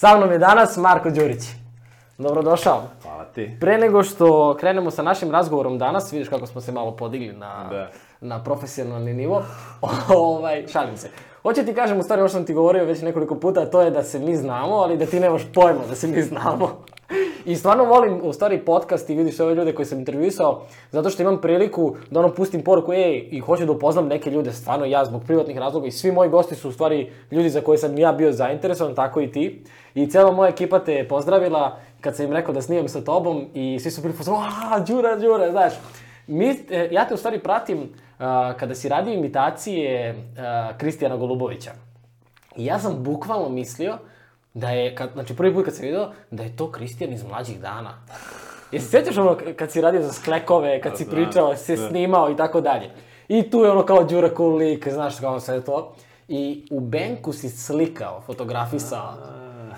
Sa mnom je danas Marko Đurić. Dobrodošao. Hvala ti. Pre nego što krenemo sa našim razgovorom danas, vidiš kako smo se malo podigli na, da. na profesionalni nivo, ovaj, šalim se. Hoće ti kažem, u stvari, ovo što sam ti govorio već nekoliko puta, to je da se mi znamo, ali da ti nemaš pojma da se mi znamo. I stvarno volim, u stvari, podcast i vidiš ove ljude koje sam intervjuisao, zato što imam priliku da ono pustim poruku, ej, i hoću da upoznam neke ljude, stvarno ja, zbog privatnih razloga, i svi moji gosti su u stvari ljudi za koje sam ja bio zainteresovan, tako i ti. I cela moja ekipa te je pozdravila kad sam im rekao da snimam sa tobom i svi su bili pozvali, aaa, Đura, Đura, znaš. Mi, e, ja te u stvari pratim uh, kada si radio imitacije uh, Kristijana Golubovića. I ja sam bukvalno mislio da je, kad, znači prvi put kad sam video, da je to Kristijan iz mlađih dana. Jesi sećaš ono kad si radio za sklekove, kad si da. pričao, se da. snimao i tako dalje. I tu je ono kao Đura Kulik, znaš kao sve to. I u Benku si slikao, fotografisao. Ah.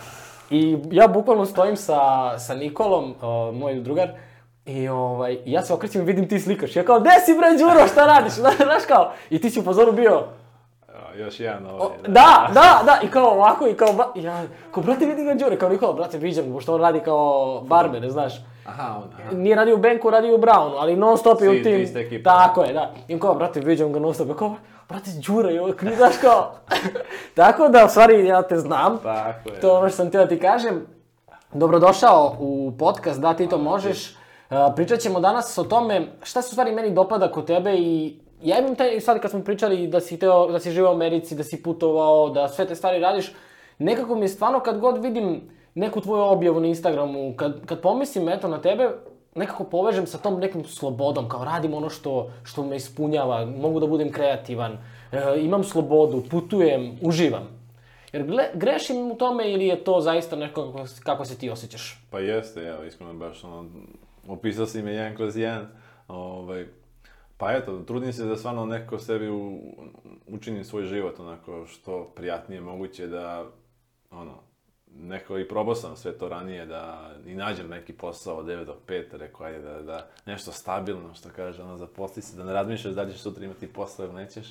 I ja bukvalno stojim sa, sa Nikolom, o, moj drugar, I ovaj, ja se okrećem i vidim ti slikaš. Ja kao, gde si bre, Đuro, šta radiš? Znaš kao, i ti si u pozoru bio, još jedan ovaj. O, da. da, da, da, i kao ovako, i kao, ja, kao, brate, vidi ga Đure, kao Nikola, brate, viđam, pošto on radi kao barber, znaš. Aha, on, aha. Nije radio u Benku, radi u Brownu, ali non stop je u tim. Ekipa. Tako da. je, da. I kao, brate, viđam ga non stop, kao, brate, Đure, ovo knjiga, znaš kao. Tako da, u stvari, ja te znam. Tako je. To je ono što sam htio da ti kažem. Dobrodošao u podcast, da, ti to možeš. Pričat ćemo danas o tome šta se u stvari meni dopada kod tebe i ja imam taj, sad kad smo pričali da si, teo, da si živao u Americi, da si putovao, da sve te stvari radiš, nekako mi je stvarno kad god vidim neku tvoju objavu na Instagramu, kad, kad pomislim eto na tebe, nekako povežem sa tom nekom slobodom, kao radim ono što, što me ispunjava, mogu da budem kreativan, e, imam slobodu, putujem, uživam. Jer gle, grešim u tome ili je to zaista neko kako, kako se ti osjećaš? Pa jeste, ja, iskreno baš ono, opisao si me jedan kroz jedan, ovaj, Pa eto, trudim se da stvarno nekako sebi u, učinim svoj život onako što prijatnije moguće da, ono, neko i probao sam sve to ranije da i nađem neki posao od 9 do 5, reko ajde da, da nešto stabilno što kaže, ono zaposli se, da ne razmišljaš da li ćeš sutra imati posao ili nećeš.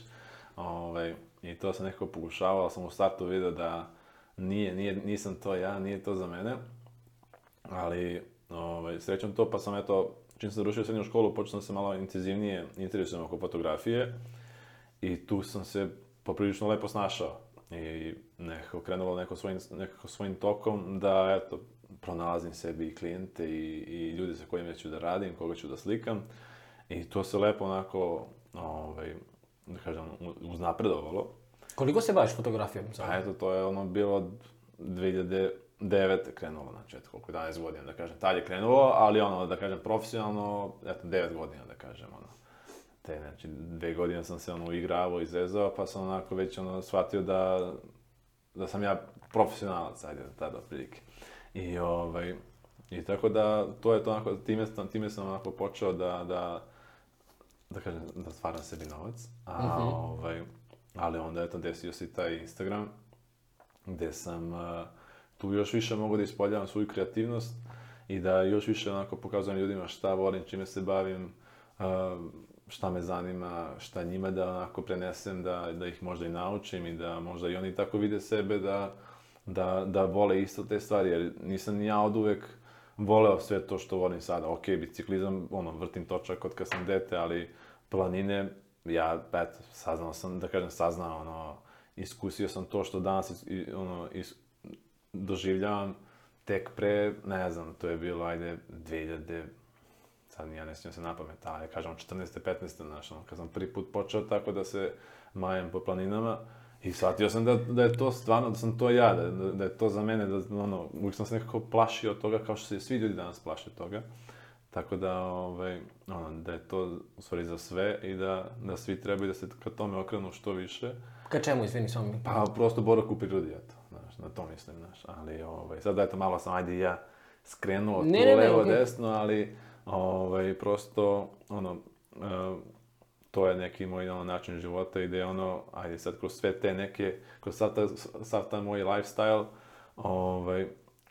Ove, ovaj, I to sam nekako pokušavao, sam u startu video da nije, nije, nisam to ja, nije to za mene. Ali, ove, ovaj, srećom to, pa sam eto čim sam završio srednju školu, počeo sam se malo intenzivnije interesujem oko fotografije i tu sam se poprilično lepo snašao i nekako krenulo neko svojim, nekako svojim tokom da, eto, pronalazim sebi i klijente i, i ljude sa kojima ću da radim, koga ću da slikam i to se lepo onako, ovaj, da kažem, uznapredovalo. Koliko se baviš fotografijom sad? Pa eto, to je ono bilo od 2000 9 krenulo, znači eto koliko 11 godina da kažem, tad je krenulo, ali ono da kažem profesionalno, eto 9 godina da kažem ono. Te znači dve godine sam se ono uigravao i zezao, pa sam onako već ono shvatio da, da sam ja profesionalac, ajde, tada otprilike. I ovaj, i tako da to je to onako, time sam, time sam onako počeo da, da, da kažem, da stvaram sebi novac, a mm -hmm. ovaj, ali onda eto desio se i taj Instagram, gde sam uh, tu još više mogu da ispoljavam svoju kreativnost i da još više onako pokazujem ljudima šta volim, čime se bavim, šta me zanima, šta njima da onako prenesem, da, da ih možda i naučim i da možda i oni tako vide sebe da, da, da vole isto te stvari, jer nisam ni ja od uvek voleo sve to što volim sada. Ok, biciklizam, ono, vrtim točak od kad sam dete, ali planine, ja, eto, saznao sam, da kažem, saznao, ono, iskusio sam to što danas ono, is, doživljavam tek pre, ne znam, to je bilo, ajde, 2000, sad ja ne sjećam se na pamet, ali kažem 14. 15. znaš, ono, kad sam prvi put počeo tako da se majem po planinama, I shvatio sam da, da je to stvarno, da sam to ja, da, da je to za mene, da ono, uvijek sam se nekako plašio toga, kao što se svi ljudi danas plaše toga. Tako da, ovaj, ono, da je to u stvari za sve i da, da svi trebaju da se ka tome okrenu što više. Ka čemu, izvini, samo mi? Pa, prosto borak u prirodi, eto na to mislim, znaš, ali ovaj, sad da eto malo sam, ajde ja skrenuo ne, tu ne, levo, ne, desno, ali ovaj, prosto, ono, e, to je neki moj ono, način života i da je ono, ajde sad kroz sve te neke, kroz sav, ta, sav taj moj lifestyle, ovaj,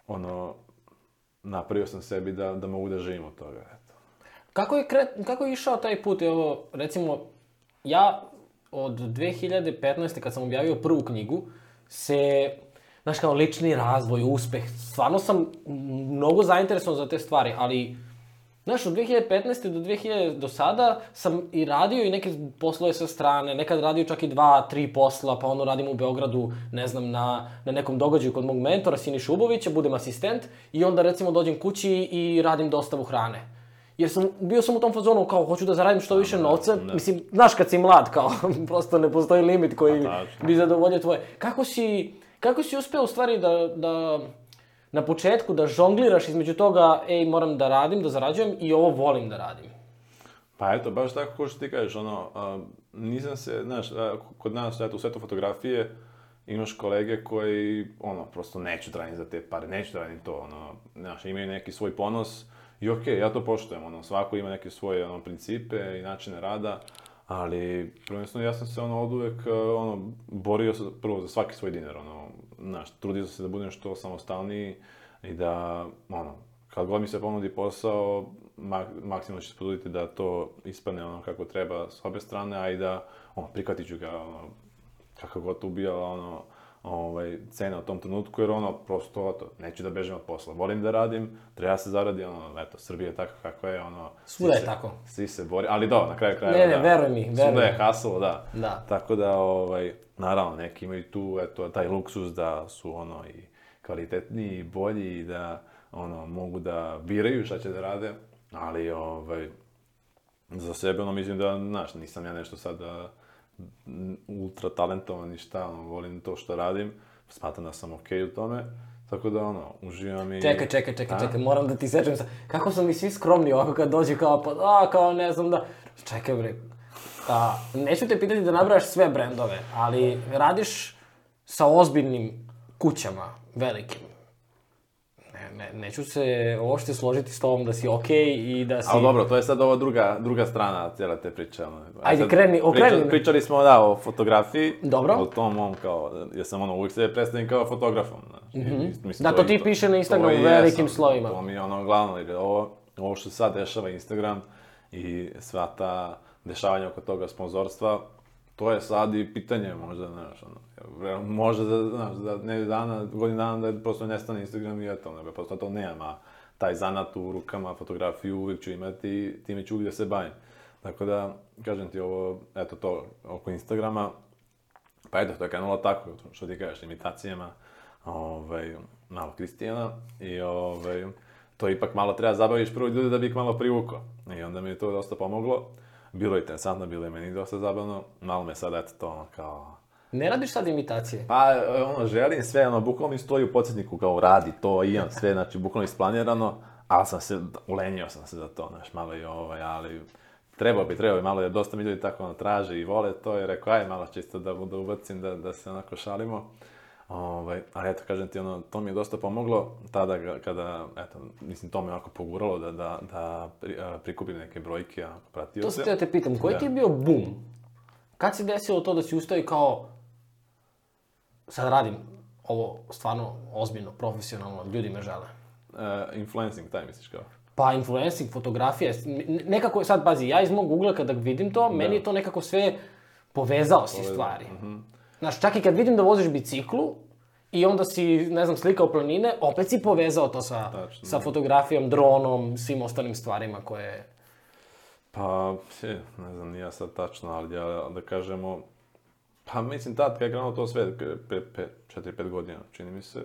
ono, napravio sam sebi da, da mogu da živim od toga, eto. Kako je, kre, kako je išao taj put, evo, recimo, ja od 2015. kad sam objavio prvu knjigu, se znaš kao lični razvoj, uspeh, stvarno sam mnogo zainteresovan za te stvari, ali Znaš, od 2015. do 2000 do sada sam i radio i neke poslove sa strane, nekad radio čak i dva, tri posla, pa ono radim u Beogradu, ne znam, na, na nekom događaju kod mog mentora Sini Šubovića, budem asistent i onda recimo dođem kući i radim dostavu hrane. Jer sam, bio sam u tom fazonu kao, hoću da zaradim što više novca. Da. Mislim, znaš kad si mlad, kao, prosto ne postoji limit koji pa, bi zadovoljio tvoje. Kako si Kako si uspeo u stvari da, da na početku da žongliraš između toga, ej, moram da radim, da zarađujem i ovo volim da radim? Pa eto, baš tako kao što ti kažeš, ono, a, nisam se, znaš, a, kod nas, eto, u svetu fotografije, imaš kolege koji, ono, prosto neću da za te pare, neću da to, ono, znaš, imaju neki svoj ponos i okej, okay, ja to poštujem, ono, svako ima neke svoje, ono, principe i načine rada, Ali, prvenstveno, ja sam se ono od uvek, e, ono, borio se prvo za svaki svoj dinar, ono, znaš, trudio sam se da budem što samostalniji i da, ono, kad god mi se ponudi posao, mak, maksimalno ću se potruditi da to ispane ono kako treba s obe strane, a i da, ono, prihvatit ću ga, ono, kako god ubija, ono, ovaj, cena u tom trenutku, jer ono, prosto, to, neću da bežim od posla. Volim da radim, treba se zaradi, ono, eto, Srbija je tako kakva je, ono... Svuda je tako. Svi se bori, ali do, na kraju kraja, Ne, ne, da, veruj mi, veruj Svuda je haslo, da. Da. Tako da, ovaj, naravno, neki imaju tu, eto, taj luksus da su, ono, i kvalitetniji i bolji i da, ono, mogu da biraju šta će da rade, ali, ovaj, za sebe, ono, mislim da, znaš, nisam ja nešto sada da ultra talentovan i šta, ono, volim to što radim, smatram da sam okej okay u tome, Tako da, ono, uživam i... Čekaj, čekaj, čekaj, a? čekaj, moram da ti sečem sa... Kako sam mi svi skromni ovako kad dođu kao, pa da, kao ne znam da... Čekaj, bre. A, neću te pitati da nabrajaš sve brendove, ali radiš sa ozbiljnim kućama, velikim ne, neću se uopšte složiti s tobom da si okej okay i da si... Ali dobro, to je sad ova druga, druga strana cijela te priče. Ono. Ajde, sad, kreni, okreni. Priča, pričali smo, da, o fotografiji. Dobro. O tom mom, kao, ja sam ono, uvijek se predstavim kao fotografom. Znači, mm -hmm. mislim, da, to, to ti to, piše na Instagramu velikim sam, slovima. To mi je ono glavno, jer ovo, ovo što sad dešava Instagram i sva ta dešavanja oko toga sponzorstva, to je sad i pitanje možda, znaš, ono, možda da, znaš, za da ne dana, godin dana da prosto nestane Instagram i eto, nego prosto to nema taj zanat u rukama, fotografiju uvijek ću imati i time ću uvijek da se bavim. Tako da, kažem ti ovo, eto to, oko Instagrama, pa eto, to je krenulo tako, što ti kažeš, imitacijama, ovaj, malo Kristijana i ovaj, to ipak malo treba zabaviš prvo ljude da bi ih malo privukao. I onda mi je to dosta pomoglo bilo je interesantno, bilo je meni dosta zabavno, malo me sad, eto, to ono kao... Ne radiš sad imitacije? Pa, e, ono, želim sve, ono, bukvalno mi stoji u podsjetniku kao radi to, imam sve, znači, bukvalno isplanirano, ali sam se, ulenio sam se za to, znaš, malo i ovaj, ali trebao bi, trebao bi malo, jer dosta mi ljudi tako ono traže i vole to, i rekao, aj, malo čisto da, da ubacim, da, da se onako šalimo. Ovaj, ali eto, kažem ti, ono, to mi je dosta pomoglo tada kada, eto, mislim, to me onako poguralo da, da, da pri, a, prikupim neke brojke, a pratio to se. To ste ja te pitam, koji da. ti je da. bio bum? Kad se desilo to da si ustao i kao, sad radim ovo stvarno ozbiljno, profesionalno, ljudi me žele? Uh, influencing, taj misliš kao? Pa, influencing, fotografija, nekako, sad pazi, ja iz mog ugla kada vidim to, da. meni je to nekako sve povezao si stvari. Mhm. Mm Znaš, čak i kad vidim da voziš biciklu, i onda si, ne znam, slikao planine, opet si povezao to sa, Tačno. sa da. fotografijom, dronom, svim ostalim stvarima koje... Pa, e, ne znam, nije sad tačno, ali ja, da kažemo, pa mislim tad kad je krenuo to sve, 4-5 godina, čini mi se,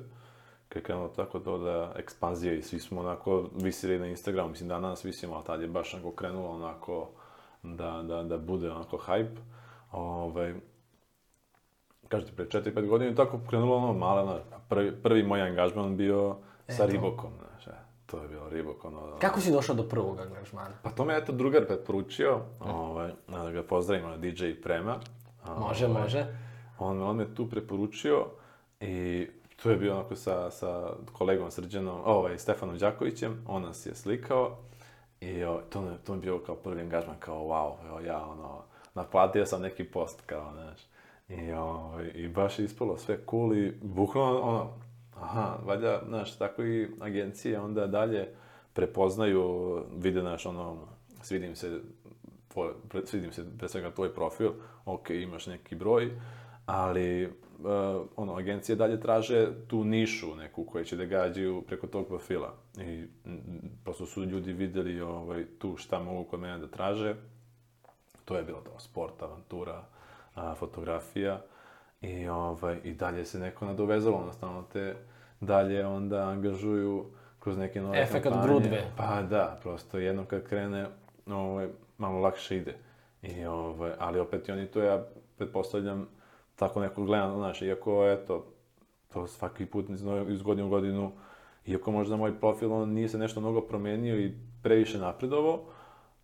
kad je krenuo tako to da ekspanzija i svi smo onako visili na Instagramu, mislim danas visimo, ali tad je baš onako krenulo onako da, da, da bude onako hype. Ove, ovaj, kažete, pre 4-5 godina, tako krenula ono malo, ono, prvi, prvi moj angažman bio sa to. Ribokom, znaš, e, to je bilo Ribok, ono... Kako si došao do prvog angažmana? Pa to me je eto drugar preporučio, mm. ovaj, da ga pozdravimo na DJ Prema. Može, ovaj, može. On, on me tu preporučio i tu je bio onako sa, sa kolegom Srđanom, ovaj, Stefanom Đakovićem, on nas je slikao i o, ovaj, to, mi, to mi je bio kao prvi angažman, kao wow, evo ja ono, naplatio sam neki post, kao, znaš. I, o, ovaj, I baš je ispalo sve cool i bukvalno ono, aha, valjda, znaš, tako i agencije onda dalje prepoznaju, vide, znaš, ono, svidim se, tvoj, pre, svidim se pre svega tvoj profil, ok, imaš neki broj, ali uh, ono, agencije dalje traže tu nišu neku koja će da gađaju preko tog profila. I prosto pa su ljudi videli ovaj, tu šta mogu kod mene da traže. To je bilo to, sport, avantura, a, fotografija i, ovaj, i dalje se neko nadovezalo, ono, stalno te dalje onda angažuju kroz neke nove Efekat kampanje. grudve. Pa da, prosto jedno kad krene, ovaj, malo lakše ide. I, ovaj, ali opet i oni to ja pretpostavljam tako neko gledam, znaš, iako eto, to svaki put iz godine u godinu, iako možda moj profil on nije se nešto mnogo promenio i previše napredovo,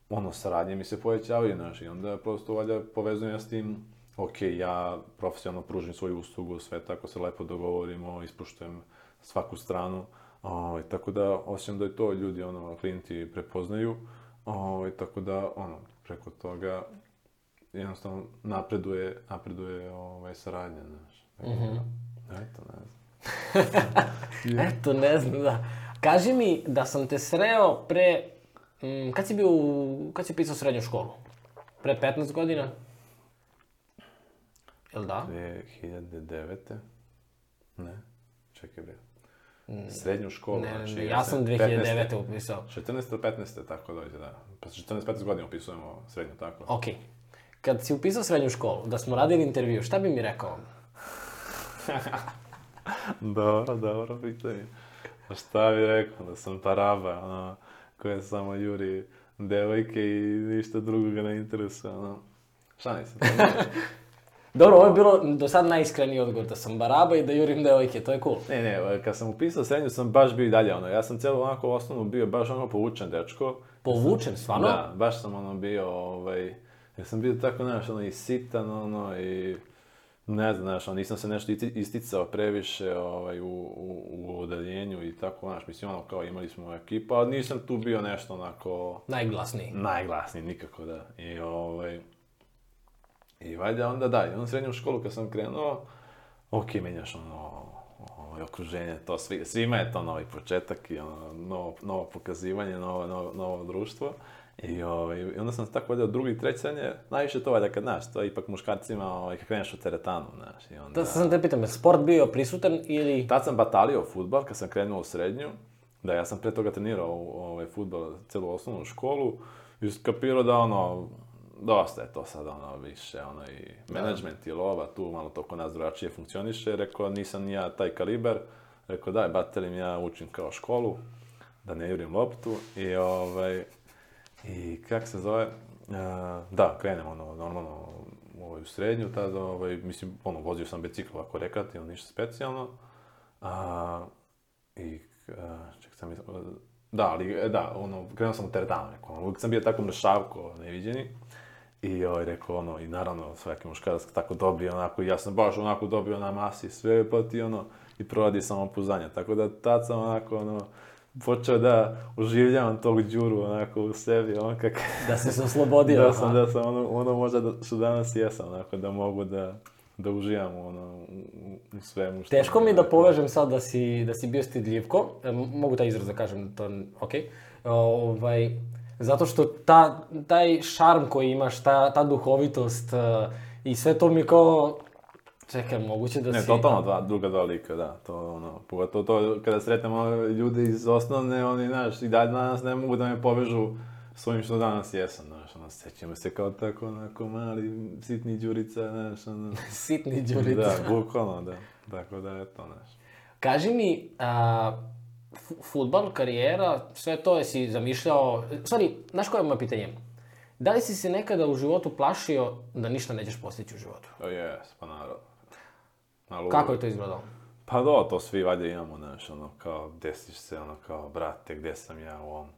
ono, saradnje mi se povećavaju, znaš, i onda prosto valja povezujem ja s tim ok, ja profesionalno pružim svoju uslugu, sve tako se lepo dogovorimo, ispuštujem svaku stranu, ovaj, tako da osim da je to ljudi, ono, klijenti prepoznaju, ovaj, tako da, ono, preko toga jednostavno napreduje, napreduje ovaj, saradnja, znaš. Dakle, mm -hmm. Eto, ne znam. ja. Eto, ne znam, da. Kaži mi da sam te sreo pre... Mm, kad si bio, kad si pisao srednju školu? Pre 15 godina? Jel da? 2009. Ne, čekaj bre. Mm. Srednju školu, ne, znači... Ne, ja sam 2009. 15. upisao. 14. ili 15. tako dođe, da. Pa 14-15 godina upisujemo srednju, tako. Okej. Kad si upisao srednju školu, da smo radili intervju, šta bi mi rekao? dobro, dobro pitanje. A šta bi rekao, da sam paraba, ono, koja samo juri devojke i ništa drugoga ne interesuje, ono. Šta nisam? Dobro, ovo je bilo do sad najiskreniji odgovor da sam baraba i da jurim devojke, to je cool. Ne, ne, ovaj, kad sam upisao srednju sam baš bio i dalje ono, ja sam cijelo onako osnovno bio baš ono povučen dečko. Povučen, da, stvarno? Da, baš sam ono bio, ovaj, ja sam bio tako, znaš, ono i sitan, ono i ne znam, znaš, ono, nisam se nešto isticao previše ovaj, u, u, u odeljenju i tako, znaš, mislim, ono, kao imali smo ekipa, ali nisam tu bio nešto onako... Najglasniji. Najglasniji, nikako da. I, ovaj, I valjda onda da, i onda srednju školu kad sam krenuo, ok, menjaš ono, ovo, ovaj, okruženje, to svi, svima je to novi početak i ono, novo, novo pokazivanje, novo, novo, novo društvo. I, o, ovaj, I onda sam tako valjda drugi, treći srednje, najviše to valjda kad, znaš, to je ipak muškarcima ovaj, kad kreneš u teretanu, znaš. I onda... Da sam te pitam, je sport bio prisutan ili... Tad sam batalio futbal kad sam krenuo u srednju. Da, ja sam pre toga trenirao ovaj, futbal celu osnovnu školu i skapirao da ono, dosta je to sad ono više, ono i da. management i lova, tu malo to kod nas drugačije funkcioniše. Rekao, nisam ja taj kaliber, rekao daj, batelim ja učim kao školu, da ne jurim loptu i ovaj, i kak se zove, da, krenem ono, normalno ovaj, u srednju, tada, ovaj, mislim, ono, vozio sam bicikl ovako rekat, ili ništa specijalno, a, i, ček sam, da, ali, e, da, ono, krenuo sam u teretanu, neko, uvijek sam bio tako mršavko, neviđeni, I ovaj rekao ono, i naravno svaki muškarac tako dobije onako, ja sam baš onako dobio na masi sve, pa ti ono, i proradi samopoznanje. Tako da tad sam onako ono, počeo da oživljavam tog đuru onako u sebi, on kak... Da si se oslobodio. da sam, da sam ono, ono možda da, što danas jesam, onako da mogu da da uživam ono, u, svemu. Što Teško mi je da povežem sad da si, da si bio stidljivko, e, mogu taj izraz da kažem, da to ok. O, ovaj, затоа што та, тај шарм кој имаш, та, та духовитост и се тоа ми као... Чекај, могуќе да не, си... Не, тотално два, друга два лика, да. То, оно, погато то, каде сретемо луѓе из основне, они, знаеш, и дај нас не могу да ме повежу со овим што данас јесам, знаеш, оно, сеќаме се као тако, нако мали, ситни джурица, знаеш, оно... ситни джурица. Да, буквално, да. тако да е тоа, знаеш. Кажи ми, а, futbal, karijera, sve to je si zamišljao... U stvari, znaš koje je moje pitanje? Da li si se nekada u životu plašio da ništa nećeš postići u životu? yes, pa naravno. Malo Kako je to izgledalo? Pa do, to svi valjda imamo, znaš, ono, kao, desiš se, ono, kao, brate, gde sam ja u ovom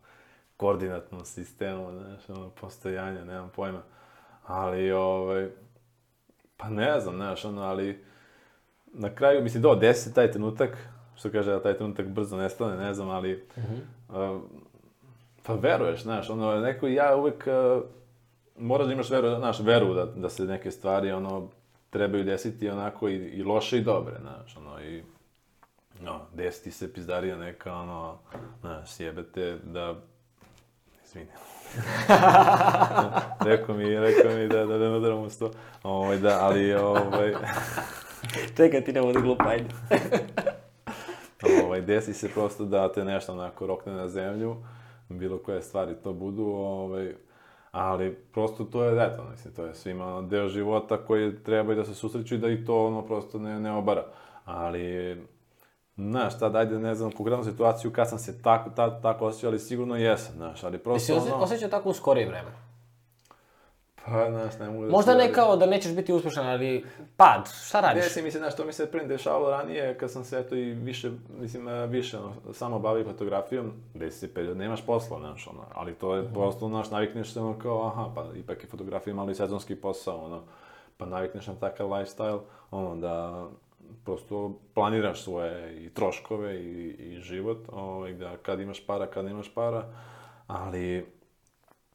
koordinatnom sistemu, znaš, ono, postojanja, nemam pojma. Ali, ovaj, pa ne znam, znaš, ono, ali, na kraju, mislim, do, desi taj trenutak, što kaže, da taj trenutak brzo nestane, ne znam, ali... Uh -huh. uh, pa veruješ, znaš, ono, neko ja uvek... Uh, moraš da imaš veru, znaš, veru da, da se neke stvari, ono, trebaju desiti onako i, i loše i dobre, znaš, ono, i... No, desiti se pizdarija neka, ono, znaš, jebete da... Izvini. rekao mi, rekao mi da, da, da ne udaram sto. Ovaj, da, ali, ovaj... Čekaj, ti nemoj da glupa, ovaj, desi se prosto da te nešto onako rokne na zemlju, bilo koje stvari to budu, ovaj, ali prosto to je, eto, mislim, to je svima ono, deo života koji treba i da se susreću i da i to ono prosto ne, ne obara. Ali, Znaš, tad, ajde, ne znam, konkretnu situaciju, kad sam se tako, tad, tako osjećao, ali sigurno jesam, znaš, ali prosto Jesi ono... Jesi osjećao tako u skorije vreme? Pa, znaš, ne mogu da Možda ne kao da nećeš biti uspešan, ali pad, šta radiš? Desi mi se, znaš, to mi se prvim dešavalo ranije, kad sam se, eto, i više, mislim, e, više, no, samo bavio fotografijom, desi se period, nemaš posla, znaš, ono, ali to je mm. prosto, znaš, navikneš se, ono, kao, aha, pa, ipak je fotografija malo i sezonski posao, ono, pa navikneš na takav lifestyle, ono, da, prosto planiraš svoje i troškove i, i život, ovaj, da kad imaš para, kad nemaš para, ali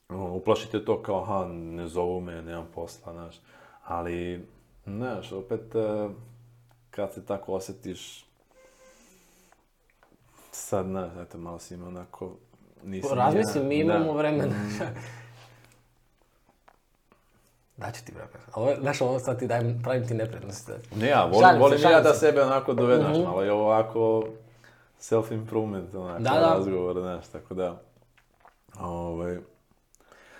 uplašite to kao, aha, ne zovu me, nemam posla, znaš. Ali, znaš, opet, e, kad se tako osetiš, sad, znaš, eto, malo si ima onako, nisam... Razmislim, mi da. imamo da. vremena. Mm. Daću ti vremena. Ovo, znaš, ovo sad ti dajem, pravim ti neprednosti. Ne, ja, volim, šalim volim se, ja da se. sebe onako dovedaš, mm -hmm. malo je ovako self-improvement, onako, da, da. razgovor, znaš, tako da, ovaj,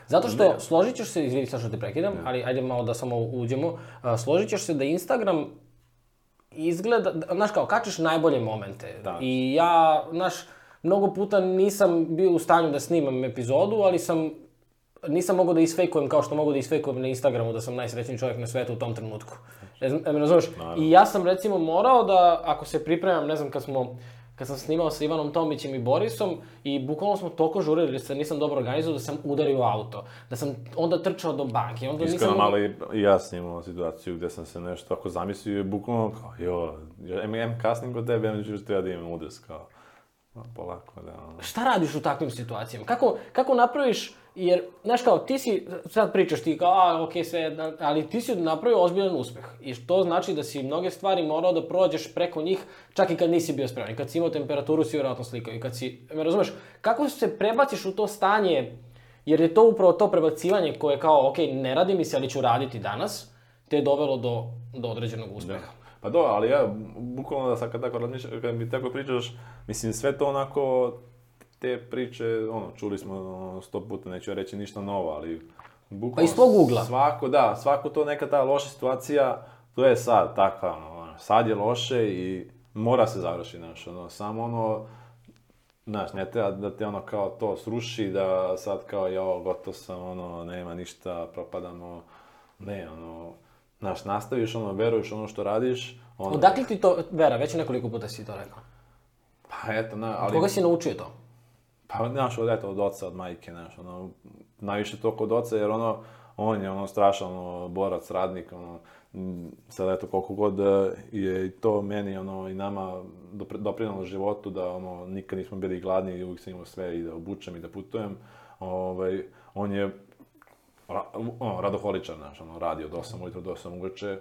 Zato što, ne. složit ćeš se, izvini što te prekidam, ne. ali ajde malo da samo uđemo, uh, složit ćeš se da Instagram izgleda, da, znaš kao, kačeš najbolje momente. Da. I ja, znaš, mnogo puta nisam bio u stanju da snimam epizodu, ali sam nisam mogao da isfejkujem kao što mogu da isfejkujem na Instagramu da sam najsrećniji čovjek na svetu u tom trenutku. E, me razumeš? I ja sam recimo morao da, ako se pripremam, ne znam, kad smo kad sam snimao sa Ivanom Tomićem i Borisom i bukvalno smo toliko žurili jer se nisam dobro organizovao da sam udario auto. Da sam onda trčao do banke. Onda Iskreno, nisam... malo i ja snimao situaciju gde sam se nešto tako zamislio i bukvalno kao, jo, em, em kasnim kod tebe, em ćeš treba da imam udes, kao, polako, da... Šta radiš u takvim situacijama? Kako, kako napraviš Jer, znaš kao, ti si, sad pričaš ti kao, a, okej, okay, sve, ali ti si napravio ozbiljan uspeh. I što znači da si mnoge stvari morao da prođeš preko njih, čak i kad nisi bio spreman. I kad si imao temperaturu, si vjerojatno slikao. I kad si, me razumeš, kako se prebaciš u to stanje, jer je to upravo to prebacivanje koje je kao, okej, ne radi mi se, ali ću raditi danas, te je dovelo do, do određenog uspeha. Da. Pa do, ali ja, bukvalno da sad kad tako razmišljam, kad mi tako pričaš, mislim, sve to onako, te priče, ono, čuli smo ono, sto puta, neću reći ništa novo, ali... Bukvalno, pa iz svog ugla. Svako, da, svako to neka ta loša situacija, to je sad takva, ono, sad je loše i mora se završi, znaš, ono, samo ono, znaš, ne treba da te ono kao to sruši, da sad kao, jo, gotov sam, ono, nema ništa, propadamo, ne, ono, znaš, nastaviš, ono, veruješ ono što radiš, ono... Odakle ti to, Vera, već nekoliko puta si to rekao. Pa eto, na, ali... Koga si naučio to? Pa, znaš, od, eto, od oca, od majke, znaš, ono, najviše to kod oca, jer ono, on je ono strašan ono, borac, radnik, ono, sad eto koliko god e, je to meni ono i nama doprinalo životu da ono nikad nismo bili gladni i uvijek sam imao sve i da obučem i da putujem. Ovaj, on je ra, ono, radoholičan, znaš, ono, radi od 8 ujutro do 8 uveče,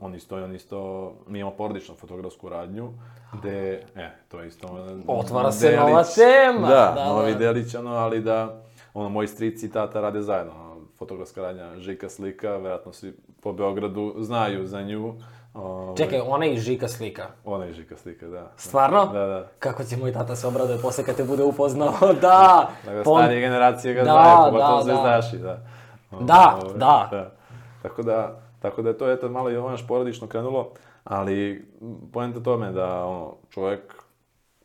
on isto, on isto, mi imamo porodičnu fotografsku radnju, gde, e, to je isto... Otvara delić, se nova tema! Da, da novi da. delić, ono, ali da, ono, moji strici i tata rade zajedno, ono, fotografska radnja Žika slika, verovatno svi po Beogradu znaju za nju. Ove... Ovaj. Čekaj, ona je Žika slika? Ona je Žika slika, da. Stvarno? Da, da. Kako će moj tata se obraduje posle kad te bude upoznao, da! Dakle, Pon... starije generacije ga da, znaju, pogotovo pa da, zvezdaši, da. Da, ovaj, da. da. Tako da, Tako da je to eto malo i ono porodično krenulo, ali poenta tome da ono, čovjek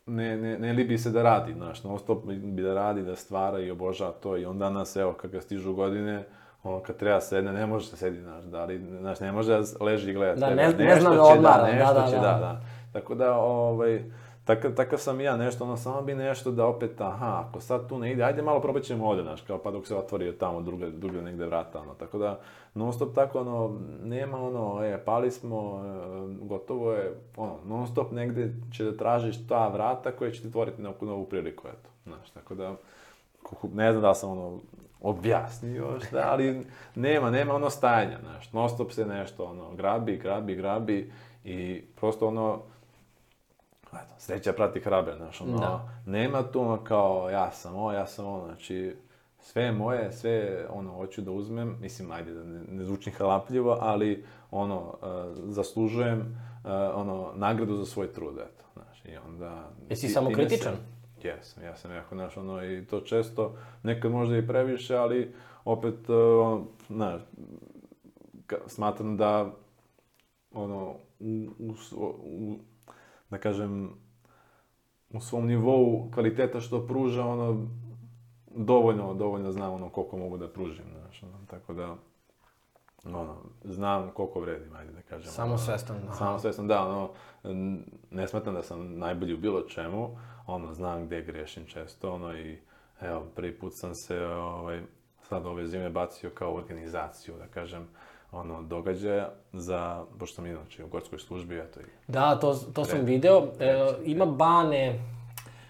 ne, ne, ne libi se da radi, znaš, non stop bi da radi, da stvara i obožava to i on danas, evo, kad ga stižu godine, ono, kad treba da sedne, ne može se da sedi, znaš, da, ali, znaš, ne može da leži i gleda. Da, treba. ne, ne zna da, da odmara, da, da, da, da. Tako da, ovaj, Takav, takav sam i ja nešto, ono samo bi nešto da opet, aha, ako sad tu ne ide, ajde malo probat ćemo ovde, znaš, kao pa dok se otvori tamo druge, druge negde vrata, ono, tako da non stop tako, ono, nema ono, e, pali smo, e, gotovo je, ono, non stop negde će da tražiš ta vrata koja će ti otvoriti neku novu priliku, eto, znaš, tako da, ne znam da sam ono objasnio šta, ali nema, nema ono stajanja, znaš, non stop se nešto, ono, grabi, grabi, grabi i prosto ono, eto, sreća prati hrabre, znaš, ono, da. nema tu ono kao ja sam ovo, ja sam ono, znači, sve je moje, sve je, ono, hoću da uzmem, mislim, ajde da ne, ne zvučim halapljivo, ali, ono, uh, zaslužujem, uh, ono, nagradu za svoj trud, eto, znaš, i onda... Jesi ti, samo kritičan? Jesam, ja sam jako, znaš, ono, i to često, nekad možda i previše, ali, opet, uh, ono, smatram da, ono, u, u, u da kažem, u svom nivou kvaliteta što pruža, ono, dovoljno, dovoljno znam ono koliko mogu da pružim, znaš, ono, tako da, ono, znam koliko vredim, ajde da kažem. Samo svestan, da. Samo svestan, da, ono, ne smetam da sam najbolji u bilo čemu, ono, znam gde grešim često, ono, i, evo, prvi put sam se, ovaj, sad ove zime bacio kao organizaciju, da kažem, ono, događaja za, pošto mi znači, u gorskoj službi, eto i... Da, to, to sam video. E, ima Bane...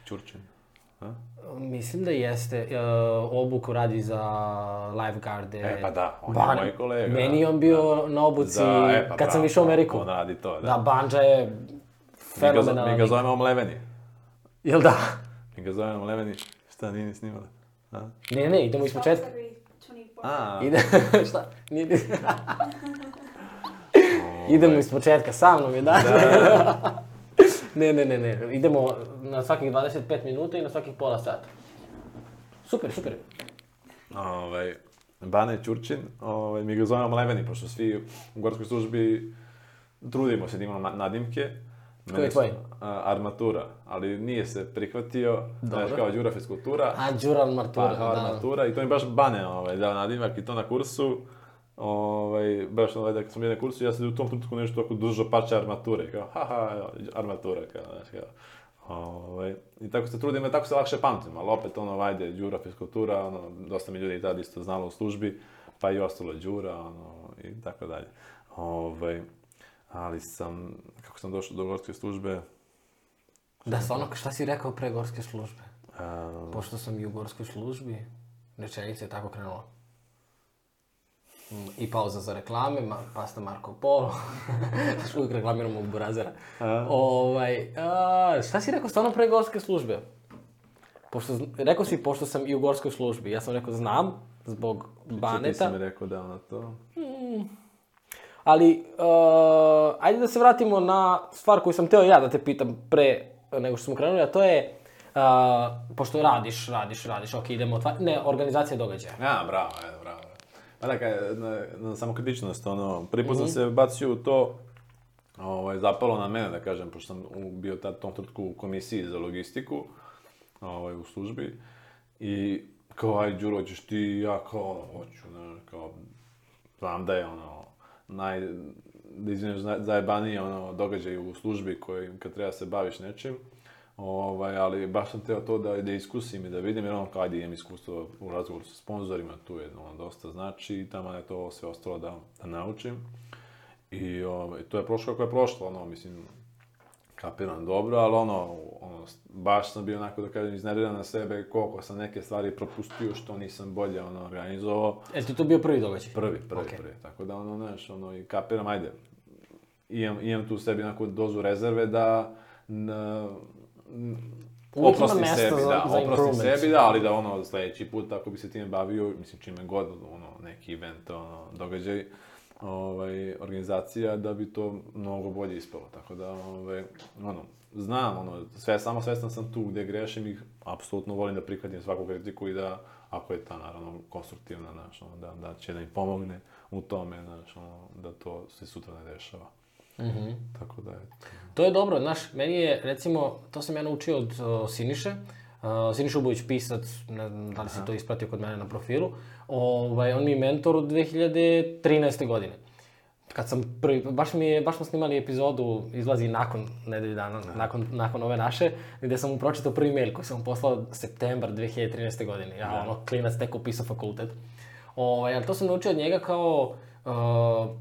Ćurčin. Ha? Mislim da jeste. E, obuku radi za lifeguarde. E, pa da, on Ban... je moj kolega. Meni on bio da. na obuci za, e, pa, kad sam išao u Ameriku. On radi to, da. Da, Banđa je fenomenalni. Mi ga, mi ga zovemo Mleveni. Jel da? Mi ga zovemo Mleveni. Šta, nije ni snimala? Ne, ne, idemo iz početka. A. Ide, da, šta? Nije, Idemo ovaj. iz početka, sa mnom je da. da. da, da. ne, ne, ne, ne. Idemo na svakih 25 minuta i na svakih pola sata. Super, super. Ovaj, Bane Ćurčin, ovaj, mi ga zovemo Leveni, pošto svi u gorskoj službi trudimo se da imamo nadimke. Koji je tvoj? Armatura, ali nije se prihvatio, znaš kao Đura Fiskultura. A, Đura Armatura, pa, da. Armatura i to mi baš bane ovaj, da nadimak i to na kursu. Ovaj, baš ovaj, da kad smo bili na kursu, ja sam u tom trenutku nešto tako držao parče armature, kao haha, armatura, kao, znaš, kao. Ovaj, I tako se trudim, i tako se lakše pamtim, ali opet ono, ajde, Đura Fiskultura, ono, dosta mi ljudi i tad isto znalo u službi, pa i ostalo Đura, ono, i tako dalje. Ovaj, ali sam, kako sam došao do gorske službe... Da, sa stvarno, šta si rekao pre gorske službe? Um, Pošto sam i u gorskoj službi, rečenica je tako krenula. I pauza za reklame, ma, pasta Marko Polo, još uvijek reklamiram u burazera. Ovaj, a, šta si rekao stvarno pre gorske službe? Pošto, rekao si pošto sam i u gorskoj službi, ja sam rekao znam, zbog baneta. Čekaj si mi rekao da ono to. Mm. Ali, uh, ajde da se vratimo na stvar koju sam teo ja da te pitam pre nego što smo krenuli, a to je, uh, pošto radiš, radiš, radiš, ok, idemo otvar... Ne, organizacija događaja. Ja, bravo, ajde, bravo. Pa da, na, na samokritičnost, ono, pripoznam mm -hmm. se bacio u to, ovaj, zapalo na mene, da kažem, pošto sam bio tad tom trenutku u komisiji za logistiku, ovaj, u službi, i kao, aj, Đuro, ćeš ti, ja kao, hoću, ne, kao, znam da je, ono, naj, da izvineš, zajebanije ono, događaj u službi koji, kad treba da se baviš nečim. Ovaj, ali baš sam teo to da, da iskusim i da vidim, jer ono, kao, ajde, imam iskustvo u razgovoru sa sponzorima, tu je ono, dosta znači i tamo je to sve ostalo da, da naučim. I ovaj, to je prošlo kako je prošlo, ono, mislim, Kapiram, dobro, ali ono, ono, baš sam bio onako, da kažem, izneriran na sebe koliko sam neke stvari propustio što nisam bolje, ono, organizovao. E, ti to bio prvi događaj? Prvi, prvi, okay. prvi. Tako da, ono, znaš, ono, i kapiram, ajde, imam, imam tu u sebi onako dozu rezerve da na, oprostim sebi, da, za oprostim sebi, da, ali da, ono, sledeći put, ako bi se time bavio, mislim, čime god, ono, neki event, ono, događaj, ovaj, organizacija da bi to mnogo bolje ispalo. Tako da, ovaj, ono, znam, ono, sve, samo svestan sam tu gde grešim i apsolutno volim da prihvatim svaku kritiku i da, ako je ta, naravno, konstruktivna, znaš, ono, da, da će da im pomogne u tome, znaš, ono, da to se sutra ne dešava. Mm -hmm. Tako da, eto. To je dobro, znaš, meni je, recimo, to sam ja naučio od o, Siniše, Uh, Siniša Ubović, pisac, ne znam da li si to ispratio kod mene na profilu, ovaj, on mi je mentor od 2013. godine. Kad sam prvi, baš, mi je, baš smo snimali epizodu, izlazi nakon nedelju dana, nakon, nakon ove naše, gde sam mu pročitao prvi mail koji sam mu poslao septembar 2013. godine. Ja, da. ono, klinac tek upisao fakultet. Ovaj, ali to sam naučio od njega kao, uh,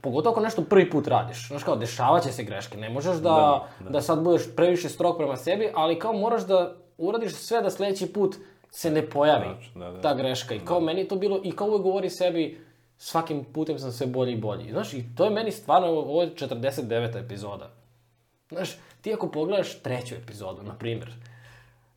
pogotovo ako nešto prvi put radiš, znaš kao, dešavaće se greške, ne možeš da, da, da. da sad budeš previše strog prema sebi, ali kao moraš da uradiš sve da sledeći put se ne pojavi znači, ta greška. I kao da. meni to bilo, i kao uvijek govori sebi, svakim putem sam sve bolji i bolji. Znaš, i to je meni stvarno, ovo je 49. epizoda. Znaš, ti ako pogledaš treću epizodu, na primjer,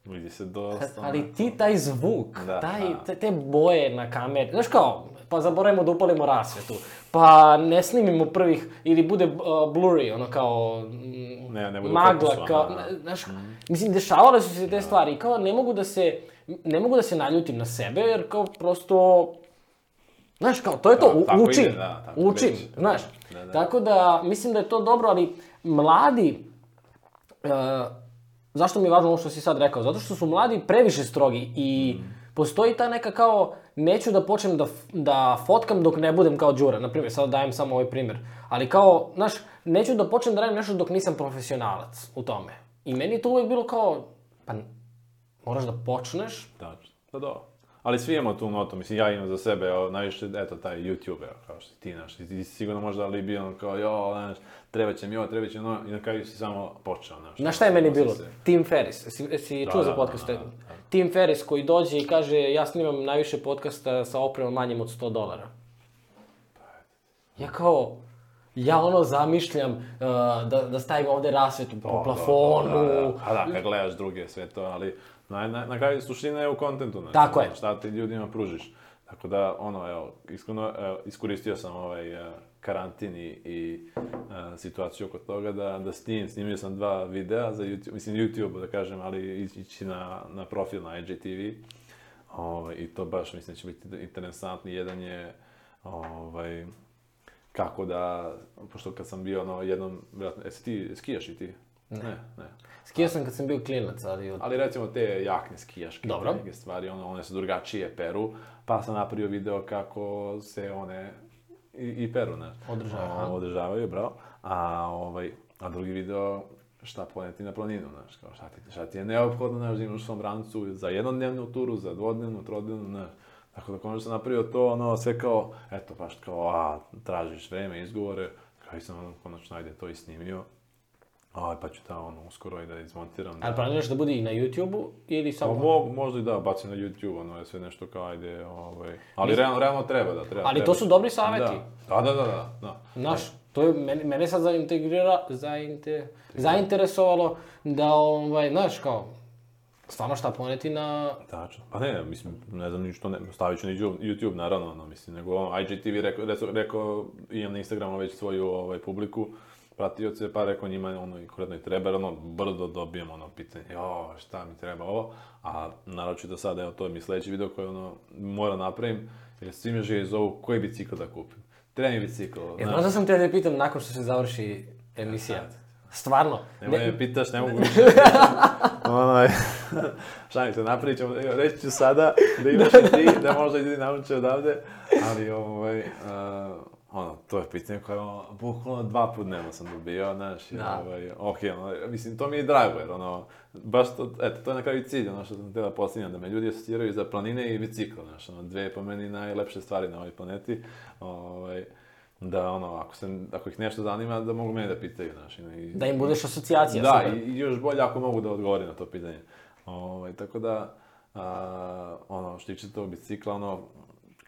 Vidi se dosta. Ali ti taj zvuk, da, taj, te, te boje na kameri, znaš kao, pa zaboravimo da upalimo rasvetu pa ne snimimo prvih, ili bude uh, blurry, ono kao mm, ne, ne bude magla, kao, da, da, da. znaš, mm. -hmm. mislim, dešavale su se te stvari, kao ne mogu da se, ne mogu da se naljutim na sebe, jer kao prosto, znaš, kao, to je to, da, učim, ide, da, tako znaš, da, da. tako da, mislim da je to dobro, ali mladi, uh, zašto mi je važno ono što si sad rekao, zato što su mladi previše strogi i mm. postoji ta neka kao, uh, neću da počnem da, da fotkam dok ne budem kao Đura, na primjer, sad dajem samo ovaj primjer. Ali kao, znaš, neću da počnem da radim nešto dok nisam profesionalac u tome. I meni je to uvek bilo kao, pa moraš da počneš. Da, da dobro. Ali svi imamo tu notu, mislim, ja imam za sebe, o, najviše, eto, taj YouTuber, kao što ti, znaš, ti si sigurno možda ali bio ono kao, jo, znaš, treba će mi ovo, treba će ono, i na kraju si samo počeo, znaš. Na šta je meni bilo? Se... Tim Ferris, si, si da, čuo da, za podcast? Da, da, da, Tim Ferris koji dođe i kaže, ja snimam najviše podcasta sa opremom manjim od 100 dolara. Ja kao, ja ono zamišljam uh, da, da stavim ovde rasvetu po plafonu. Da, da, da, da, da, da, kad gledaš druge sve to, ali Na, na, na kraju suština je u kontentu. Znači, Tako je. Šta ti ljudima pružiš. Tako da, ono, evo, iskreno, evo, iskoristio sam ovaj e, karantin i, i a, e, situaciju oko toga da, da snim, snimio sam dva videa za YouTube, mislim YouTube da kažem, ali ići na, na profil na IGTV. Ovaj, I to baš mislim da će biti interesantno. Jedan je ovaj, kako da, pošto kad sam bio ono jednom, vjerojatno, e, jesi ti skijaš i ti? Ne. Ne, ne. Skio sam kad sam bio klinac, ali... Od... Ali recimo te jakne skijaške, Dobro. neke stvari, one, one su drugačije peru, pa sam napravio video kako se one i, i peru, znaš. Održavaju. Održavaju, bravo. A, ovaj, a drugi video šta poneti na planinu, znaš, kao šta ti, šta ti je neophodno, znaš, da imaš u svom rancu za jednodnevnu turu, za dvodnevnu, trodnevnu, znaš. Tako da konačno sam napravio to, ono, sve kao, eto, baš kao, a, tražiš vreme, izgovore, kao i sam ono, konačno, ajde, to i snimio, A, pa ću tamo da, ono, uskoro i da izmontiram. Da... Ali planiraš da bude i na YouTube-u ili samo... Pa, mo, možda i da, bacim na YouTube, ono je sve nešto kao ajde, ovaj... Ali realno, realno treba da, treba. Ali treba. to su dobri saveti. Da, da, da, da. da. Znaš, da. to je, mene, mene sad zaintegrira, zainte, zainteresovalo da, ovaj, znaš, kao, stvarno šta poneti na... Tačno. Pa ne, mislim, ne znam ništa, ne, stavit ću na YouTube, naravno, ono, mislim, nego IGTV, rekao, rekao, rekao, imam na Instagramu već svoju ovaj, publiku, pratioce, pa rekao njima ono i koredno i treba, ono brdo dobijem ono pitanje, jo, šta mi treba ovo, a naročito da sad, evo, to je mi sledeći video koji ono mora da napravim, jer svi me žive da zovu koji bicikl da kupim. Treba mi bicikl. E, znaš da sam te da pitam nakon što se završi emisija? Ja, e, Stvarno. Nemoj ne... me pitaš, ne mogu više. Onaj, šalim se, napravit ćemo, reći ću sada da imaš i ti, da možda ljudi nauče odavde, ali ovaj, uh, ono, to je pitanje koje, ono, bukvalno dva put dnevno sam dobio, znaš, da. ovaj, ok, ono, mislim, to mi je drago, jer, ono, baš to, eto, to je na kraju cilj, ono, što sam htjela da posljednja, da me ljudi asociraju za planine i bicikl, znaš, ono, dve, po meni, najlepše stvari na ovoj planeti, ovaj, da, ono, ako, se, ako ih nešto zanima, da mogu mene da pitaju, znaš, i, Da im budeš asocijacija, Da, super. i, još bolje ako mogu da odgovorim na to pitanje. Ovaj, tako da, a, ono, što tiče tog bicikla, ono,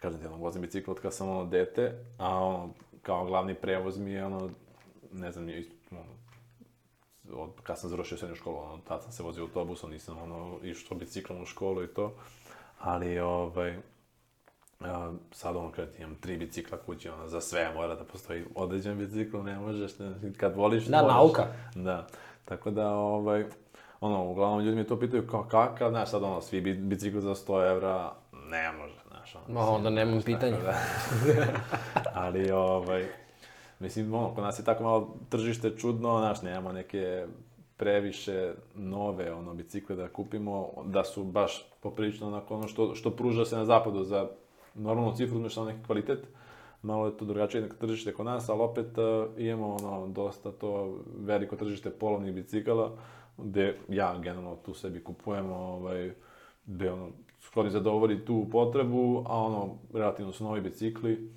kažem ti, ono, vozim bicikl od kada sam ono dete, a ono, kao glavni prevoz mi je ono, ne znam, je isto, ono, od, kad sam završio srednju školu, ono, tad sam se vozio autobusom, nisam ono, išao biciklom u školu i to, ali ovaj, a, sad ono kad imam tri bicikla kući, ono, za sve mora da postoji određen bicikl, ne možeš, ne, kad voliš, da, možeš. nauka. Da, tako da, ovaj, ono, uglavnom ljudi mi to pitaju kao kakav, znaš, sad ono, svi bicikli za 100 evra, ne može, znaš. Ono, Ma, onda nemam pitanja. Da. Ali, ovaj, mislim, ono, kod nas je tako malo tržište čudno, znaš, nemamo neke previše nove ono bicikle da kupimo, da su baš poprilično onako ono što, što pruža se na zapadu za normalnu cifru, uzmeš samo neki kvalitet, malo je to drugačije neko tržište kod nas, ali opet uh, imamo ono dosta to veliko tržište polovnih bicikala, gde ja generalno tu sebi kupujem, ovaj, gde ono skoro zadovolji tu potrebu, a ono, relativno su novi bicikli,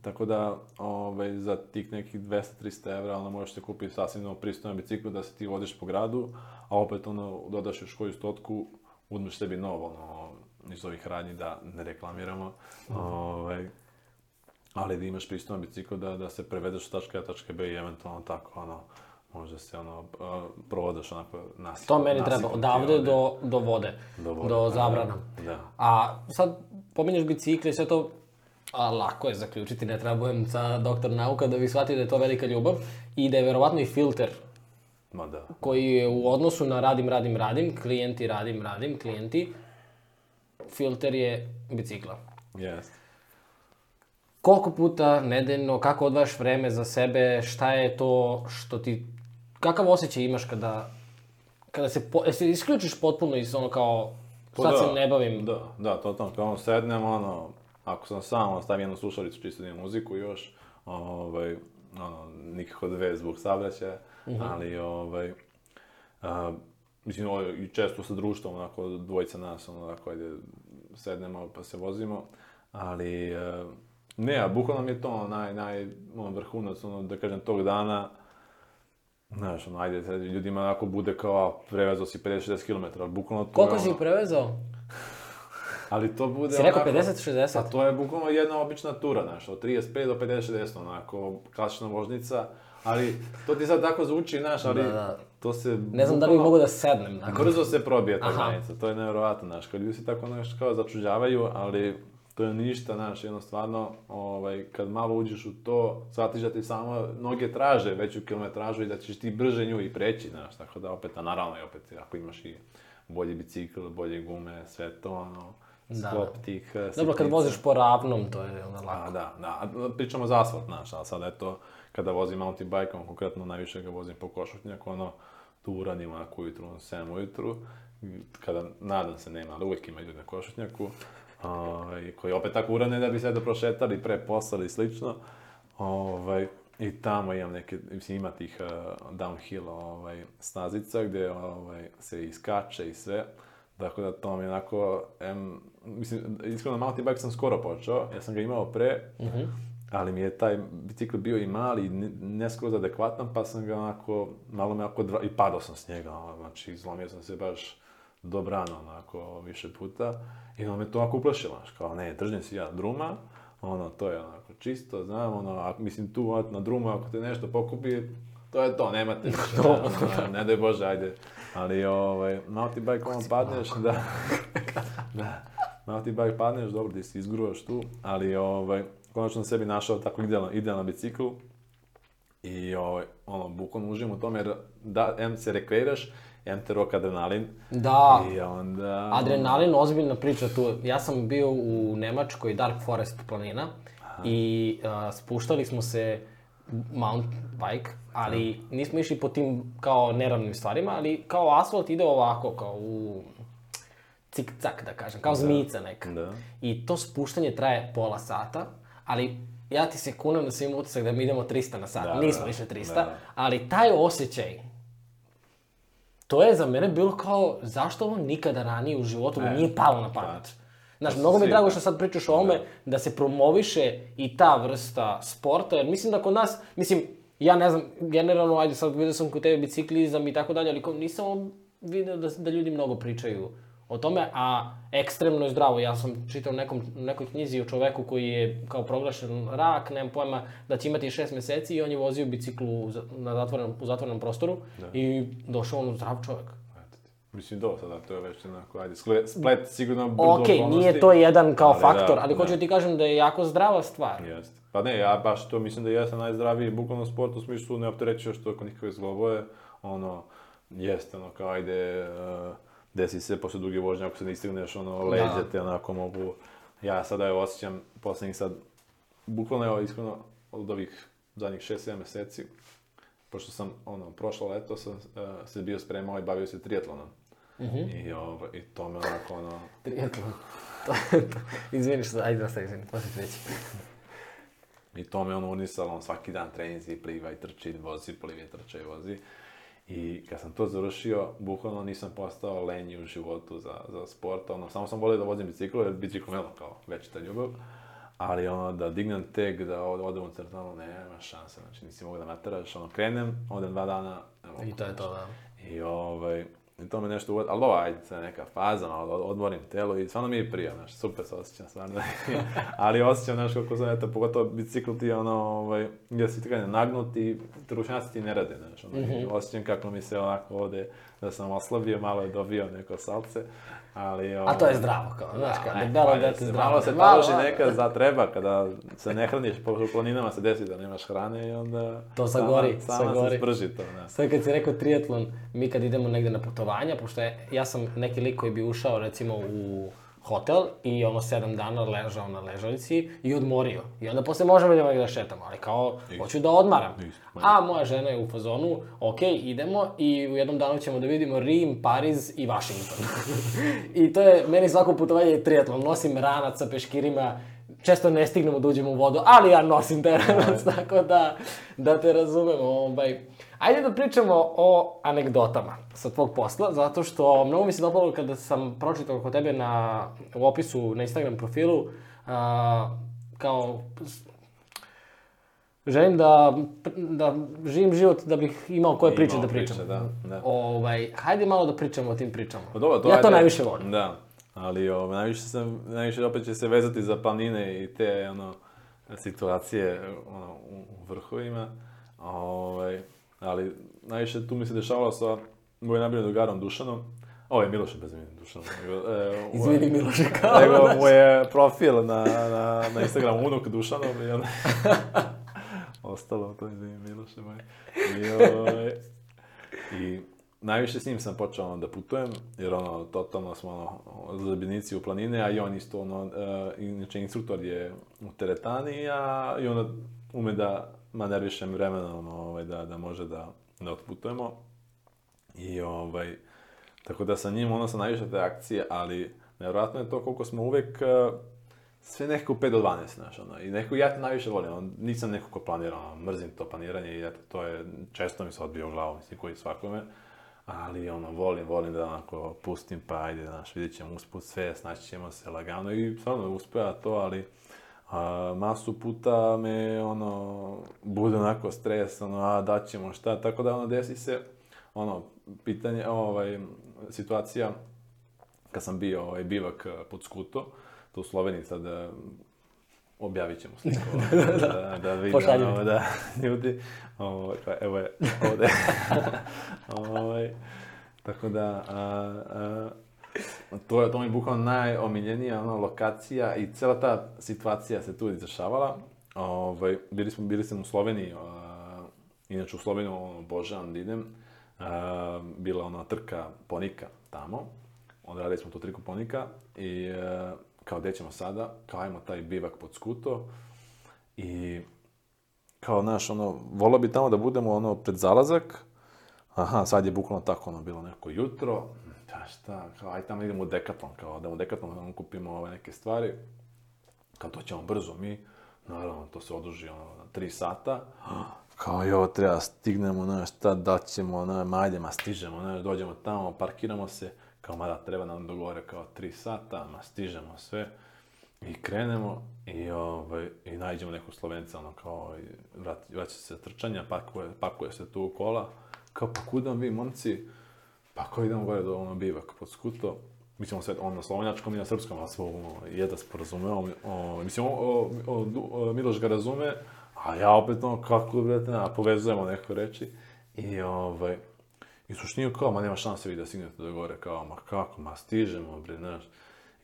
tako da ovaj, za tih nekih 200-300 evra ono, možeš se kupiti sasvim novo pristojan bicikl da se ti vodiš po gradu, a opet ono, dodaš još koju stotku, uzmeš sebi novo, ono, iz ovih radnji da ne reklamiramo, mhm. ovaj, ali da imaš pristojan bicikl da, da se prevedeš od tačke A tačke B i eventualno tako, ono, možda se ono provodiš onako nas. To meni treba odavde ovde. do, do vode, do, vode, do da. zabrana. Da. A sad pominješ bicikle i sve to a, lako je zaključiti, ne treba budem sa doktor nauka da bih shvatio da je to velika ljubav i da je verovatno i filter Ma da. koji je u odnosu na radim, radim, radim, klijenti, radim, radim, klijenti, filter je bicikla. Jeste koliko puta nedeljno, kako odvajaš vreme za sebe, šta je to što ti kakav osjećaj imaš kada, kada se, po, se isključiš potpuno iz ono kao, pa sad da, se ne bavim? Da, da, totalno, kao ono sednem, ono, ako sam sam, ono, stavim jednu slušalicu, čisto da idem muziku još, ovaj, ono, nikako dve zbog sabraća, uh mhm. -huh. ali, ovaj, a, mislim, ovo, i često sa društvom, onako, dvojica nas, ono, onako, ajde, sednemo pa se vozimo, ali, a, ne, a bukvalno mi je to naj, naj, ono, vrhunac, ono, da kažem, tog dana, Znaš, ono, ajde, sad ljudima onako bude kao, prevezao si 50-60 km, ali bukvalno to Koliko je si ono... prevezao? ali to bude si rekao 50-60? Pa to je bukvalno jedna obična tura, znaš, od 35 do 50-60, onako, klasična vožnica. Ali, to ti sad tako zvuči, znaš, ali da, da. to se... Ne znam bukvalno, da bi mogu da sednem. Nakon. Brzo se probije ta granica, to je nevjerovatno, znaš, kad ljudi se tako, znaš, kao začuđavaju, ali to je ništa, znaš, jedno stvarno, ovaj, kad malo uđeš u to, shvatiš da ti samo noge traže veću kilometražu i da ćeš ti brže nju i preći, znaš, tako da opet, a naravno i opet, ako imaš i bolji bicikl, bolje gume, sve to, ono, da. sklop da. tih sitnica. Eh, Dobro, kad voziš po ravnom, to je onda lako. A, da, da, pričamo za asfalt, znaš, a sad eto, kada vozim mountain bike, on konkretno najviše ga vozim po košutnjaku, ono, tu uradim onako ujutru, 7 ujutru, kada, nadam se, nema, ali uvek ima ljudi na košutnjaku, ovaj, koji opet tako urane da bi sve da prošetali pre, poslali i slično. Ovaj, I tamo imam neke, mislim, ima tih uh, downhill ovaj, stazica gde ovaj, se iskače i sve. Tako dakle, da to mi onako, em, mislim, iskreno mountain bike sam skoro počeo, ja sam ga imao pre, mm -hmm. ali mi je taj bicikl bio i mali, ne skroz adekvatan, pa sam ga onako, malo me onako, dva, i padao sam s njega, znači, izlomio sam se baš dobrano onako više puta i onda me to ako uplašilo, znaš, kao ne, držim si ja druma, ono, to je onako čisto, znam, ono, a, mislim tu na drumu ako te nešto pokupi, to je to, nemate ništa, da. no, no, ne daj Bože, ajde, ali ovaj, mountain bike ono padneš, da, da, mountain bike padneš, dobro, ti si izgruvaš tu, ali ovaj, konačno sebi našao tako idealno, idealan bicikl, i ovaj, ono, bukvalno uživam u tome jer da, em se rekreiraš enter adrenalin. Da. I onda... Adrenalin, ozbiljna priča tu. Ja sam bio u Nemačkoj, Dark Forest planina. Aha. I uh, spuštali smo se mount bike, ali Aha. Da. nismo išli po tim kao neravnim stvarima, ali kao asfalt ide ovako, kao u cik-cak, da kažem, kao da. zmijica neka. Da. I to spuštanje traje pola sata, ali ja ti se kunem da sam imao utisak da mi idemo 300 na sat. Da, Nismo da. išli 300, da. ali taj osjećaj to je za mene bilo kao, zašto ovo nikada ranije u životu e, nije palo na pamet? Da. Znaš, mnogo mi je drago da. što sad pričaš o ovome, da. da se promoviše i ta vrsta sporta, jer mislim da kod nas, mislim, ja ne znam, generalno, ajde sad vidio sam kod tebe biciklizam i tako dalje, ali nisam video da, da ljudi mnogo pričaju o tome, a ekstremno je zdravo. Ja sam čitao u nekom, nekoj knjizi o čoveku koji je kao proglašen rak, nemam pojma, da će imati šest meseci i on je vozio biciklu na zatvorenom, u zatvorenom prostoru da. i došao on zdrav čovek. Mislim, do sada, to je već onako, ajde, splet sigurno brdo Ok, nije to jedan kao ali, da, faktor, da, ali da. hoću da ti kažem da je jako zdrava stvar. Jeste. Pa ne, ja baš to mislim da jeste najzdraviji bukvalno sport u smislu ne opterećuješ to kao nikakve zglobove, ono, jeste ono kao ajde, uh, desi se posle duge vožnje, ako se ne istigneš, ono, da. leđa te onako mogu... Ja sada je osjećam, poslednjih sad, bukvalno evo, iskreno, od ovih zadnjih 6-7 meseci, pošto sam, ono, prošlo leto sam uh, se bio spremao i bavio se triatlonom. Mm -hmm. I, ovo, ovaj, I to me onako, ono... Triatlon. to, to, izviniš se, ajde, ostavi, izvini, to se treći. I to me ono unisalo, on svaki dan pliva i trči, vozi, plivaj, trče i vozi. I kad sam to završio, bukvalno nisam postao lenji u životu za, za sport, ono, samo sam volio da vozim biciklo, jer biciklo je kao većita ljubav. Ali ono, da dignem teg, da odem u crtanu, nema šanse, znači nisi mogu da nateraš, ono, krenem, odem dva dana, evo, I to je to, da. I ovaj, I to me nešto uvod... Ali ovo, ajde, sad neka faza, malo odmorim telo i stvarno mi je prija, znaš, super se osjećam, stvarno. ali osjećam, znaš, kako sam, eto, pogotovo bicikl ti, ono, ovaj, gdje si kada nagnut i trušnjaci ti ne rade, znaš, ono, mm-hmm. osjećam kako mi se onako ovdje, da sam oslabio, malo je dobio neko salce. Ali, ovo... A ovaj, to je zdravo, kao, da, znaš, da, kada da dete da, zdravo. Malo se paloži nekad da. za treba, kada se ne hraniš, po planinama se desi da nemaš hrane i onda... To sagori, sama, sama se sprži to, da. Sad kad si rekao triatlon, mi kad idemo negde na putovanja, pošto je, ja sam neki lik koji bi ušao, recimo, u hotel i ono sedam dana ležao na ležalici i odmorio. I onda posle možemo da da šetamo, ali kao, Isto. hoću da odmaram. Isto. A moja žena je u fazonu, ok, idemo i u jednom danu ćemo da vidimo Rim, Pariz i Washington. I to je, meni svako putovanje je triatlon, nosim ranac sa peškirima, često ne stignemo da uđemo u vodu, ali ja nosim te ranac, tako da, da te razumemo, ovaj, Ajde da pričamo o anegdotama sa tvog posla, zato što mnogo mi se dopalo kada sam pročitao kod tebe na, u opisu na Instagram profilu, a, kao Želim da, da živim život da bih imao koje priče imao da pričam. Priče, da, da. Ovaj, hajde malo da pričamo o tim pričama. Pa dobro, to ja to ajde, najviše volim. Da, ali o, ovaj, najviše, sam, najviše opet će se vezati za planine i te ono, situacije ono, u, u vrhovima. Ovaj, ali najviše tu mi se dešavalo sa mojim najboljim drugarom Dušanom, ovo je Miloše, bez Dušanom. Dušan. E, Izvini Miloše, kao Nego da mu je profil na, na, na Instagramu unuk Dušanom. i onda... Ostalo to, je izvini Miloše, moj. I, ove, ovaj, I najviše s njim sam počeo ono, da putujem, jer ono, totalno smo ono, zabinici u planine, a i on isto, ono, uh, inače instruktor je u teretani, a i onda ume da manerišem vremenom ovaj, da, da može da, da otputujemo. I ovaj, tako da sa njim ono sa najviše te akcije, ali nevjerojatno je to koliko smo uvek eh, sve nekako 5 do 12, znaš, ono, i nekako ja to najviše volim, on, nisam nekako planirao, mrzim to planiranje i eto, to je, često mi se odbio u glavu, mislim, koji svakome, ali, ono, volim, volim da, onako, pustim, pa ajde, znaš, vidjet ćemo usput sve, snaći ćemo se lagano i stvarno uspeva to, ali A, masu puta me, ono, bude onako stres, ono, a daćemo šta, tako da, ono, desi se, ono, pitanje, ovaj, situacija, kad sam bio ovaj, bivak eh, pod Skuto, to u Sloveniji sad eh, objavit ćemo sliku. da, da, da, da vidim, ono, da, ljudi. Ovo, ovaj, pa, evo je, ovde. ovaj, tako da, a, a, to je, to mi je bukvalno najomiljenija ona lokacija i cela ta situacija se tu izdešavala. Ovaj, bili, smo, bili smo u Sloveniji, a, inače u Sloveniju ono, božavam da idem, a, bila ona trka ponika tamo, onda radili smo to triku ponika i a, e, kao gde ćemo sada, kao taj bivak pod skuto i kao, naš, ono, volao bi tamo da budemo, ono, pred zalazak, aha, sad je bukvalno tako, ono, bilo neko jutro, šta, kao, aj tamo idemo u Decathlon, kao, da u Decathlon kupimo ove neke stvari. Kao, to ćemo brzo mi, naravno, to se oduži, ono, na tri sata. Kao, jo, treba stignemo, znaš, šta da ćemo, majde, ma, stižemo, znaš, dođemo tamo, parkiramo se, kao, mada, treba nam dogovore, kao, tri sata, ma, stižemo sve. I krenemo i, ovaj, i nađemo neku Slovenca, ono kao, vraća se trčanja, pakuje, pakuje se tu kola, kao pa kuda vi momci, Pa ako idemo gore do ono bivak pod skuto, mi mislim sve on na slovenjačkom i na srpskom, ali svoj ono, jedas porazumeo, mislim, o, o, o, Miloš ga razume, a ja opet ono, kako, brate, a povezujemo neko reči. I ovaj, i suštini kao, ma nema šanse vi da stignete do gore, kao, ma kako, ma stižemo, bre, znaš.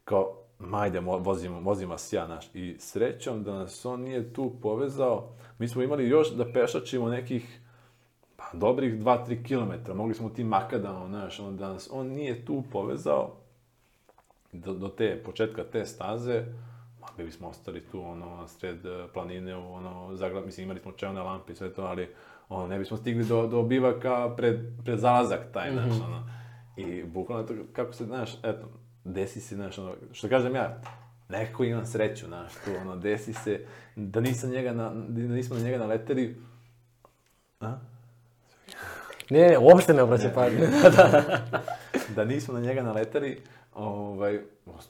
Kao, ma ajde, vozimo, vozim vas ja, znaš. I srećom da nas on nije tu povezao, mi smo imali još da pešačimo nekih dobrih 2-3 km, mogli smo ti makadama, znaš, ono danas, on nije tu povezao do, do te, početka te staze, ma bili smo ostali tu, ono, sred eh, planine, ono, zagrad, mislim, imali smo čevne lampe i sve to, ali, ono, ne bismo stigli do, do bivaka pred, pred zalazak taj, znaš, mm -hmm. ono, i bukvalno, to, kako se, znaš, eto, desi se, znaš, ono, što kažem ja, nekako imam sreću, znaš, tu, ono, desi se, da nisam njega, na, da nismo na njega naleteli, a? Ne, ne, uopšte ne obraća pažnje. da, da. da nismo na njega naletali, ovaj,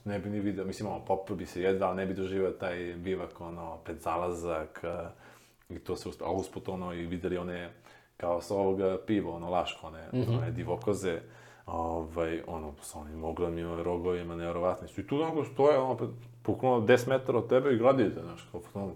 ne bi ni video, mislim, ono, popio bi se jedva, ali ne bi doživao taj bivak, ono, pred zalazak, eh, i to se, a usput, ono, i videli one, kao sa ovoga eh, piva, ono, laško, one, mm -hmm. one divokoze, ovaj, ono, sa onim ogromnim rogovima, nevjerovatni su. I tu onako stoje, ono, pred, puknulo 10 metara od tebe i gledajte, znaš, kao, ono,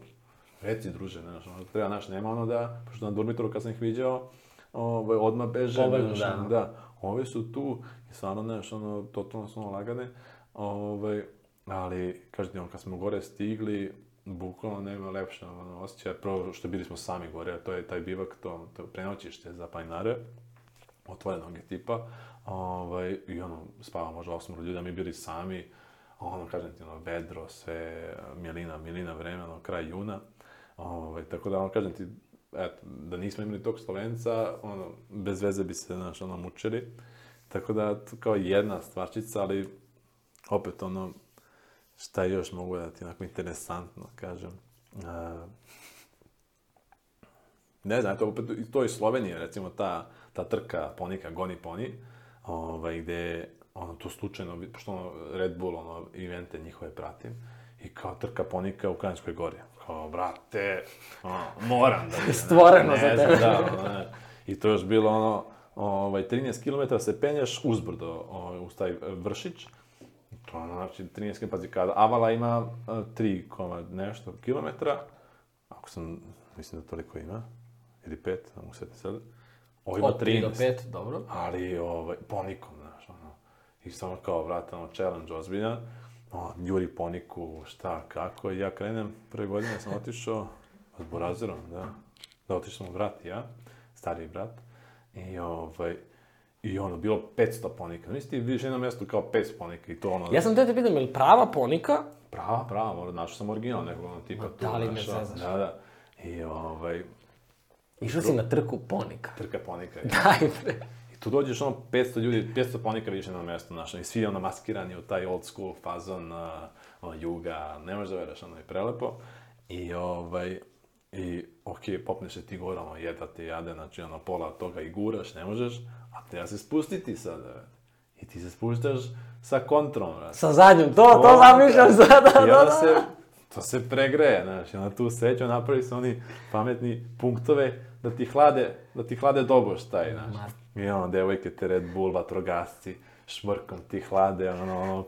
reci druže, znaš, ono, treba, znaš, nema ono da, pošto na Durmitoru kad sam ih viđao, ovaj, odmah beže. Pobegnu, da. da. Ove su tu, i stvarno, znaš, ono, totalno su ono lagane, ovaj, ali, kažete, on, kad smo gore stigli, bukvalno nema lepše ono, osjećaja. Prvo što bili smo sami gore, a to je taj bivak, to, to prenoćište za planinare, otvorenog je tipa, ovaj, i ono, spavamo možda osmoro ljudi, a mi bili sami, ono, kažem ti, ono, vedro, sve, milina, milina vremena, ono, kraj juna, ovaj, tako da, ono, kažem ti, eto, da nismo imali tog Slovenca, ono, bez veze bi se, znaš, ono, mučili. Tako da, kao jedna stvarčica, ali opet, ono, šta još mogu da ti onako interesantno kažem. Uh, ne znam, to opet, to je Slovenija, recimo, ta, ta trka ponika, goni poni, ovaj, gde, ono, to slučajno, pošto ono, Red Bull, ono, evente njihove pratim, i kao trka ponika u Kranjskoj gori kao, brate, ono, moram da Je, Stvoreno ne, za ne tebe. da, ono, I to još bilo ono, ovaj, 13 km se penješ uzbrdo ovaj, uz taj vršić. To ono, znači, 13 km, pazi, kada Avala ima 3, nešto kilometra, ako sam, mislim da toliko ima, ili 5, ne mogu setiti sad. Ovo ima 13. do 5, dobro. Ali, ovaj, ponikom, znaš, ono, i samo kao, vrate, ono, challenge ozbiljan o, juri poniku, šta, kako. ja krenem, prve godine sam otišao s Borazerom, da. Da, otišao sam brat i ja, stariji brat. I ovaj, I ono, bilo 500 ponika. Nisi ti vidiš jedno mesto kao 500 ponika i to ono... Ja sam te te pitam, je li prava ponika? Prava, prava, mora, našao sam original nekog ono tipa tu. Da li me zezaš? Da, da. I ovaj... Išao si na trku ponika. Trka ponika, ja. Daj, bre tu dođeš ono 500 ljudi, 500 panika više na mesto, znaš, i svi ono maskirani u taj old school fazon, ono, juga, ne možeš da veruješ, ono je prelepo. I ovaj, i okej, okay, popneš se ti gore, ono, jeda te jade, znači ono, pola toga i guraš, ne možeš, a te treba se spustiti sada, I ti se spuštaš sa kontrom, brate. Sa zadnjom, to, to zamišljam sada, da, da, da. se, to se pregreje, znaš, i onda tu sreću napravi se oni pametni punktove da ti hlade, da ti hlade doboš taj, znaš. I ono, devojke te Red Bull, vatrogasci, šmrkom ti hlade, ono, ono,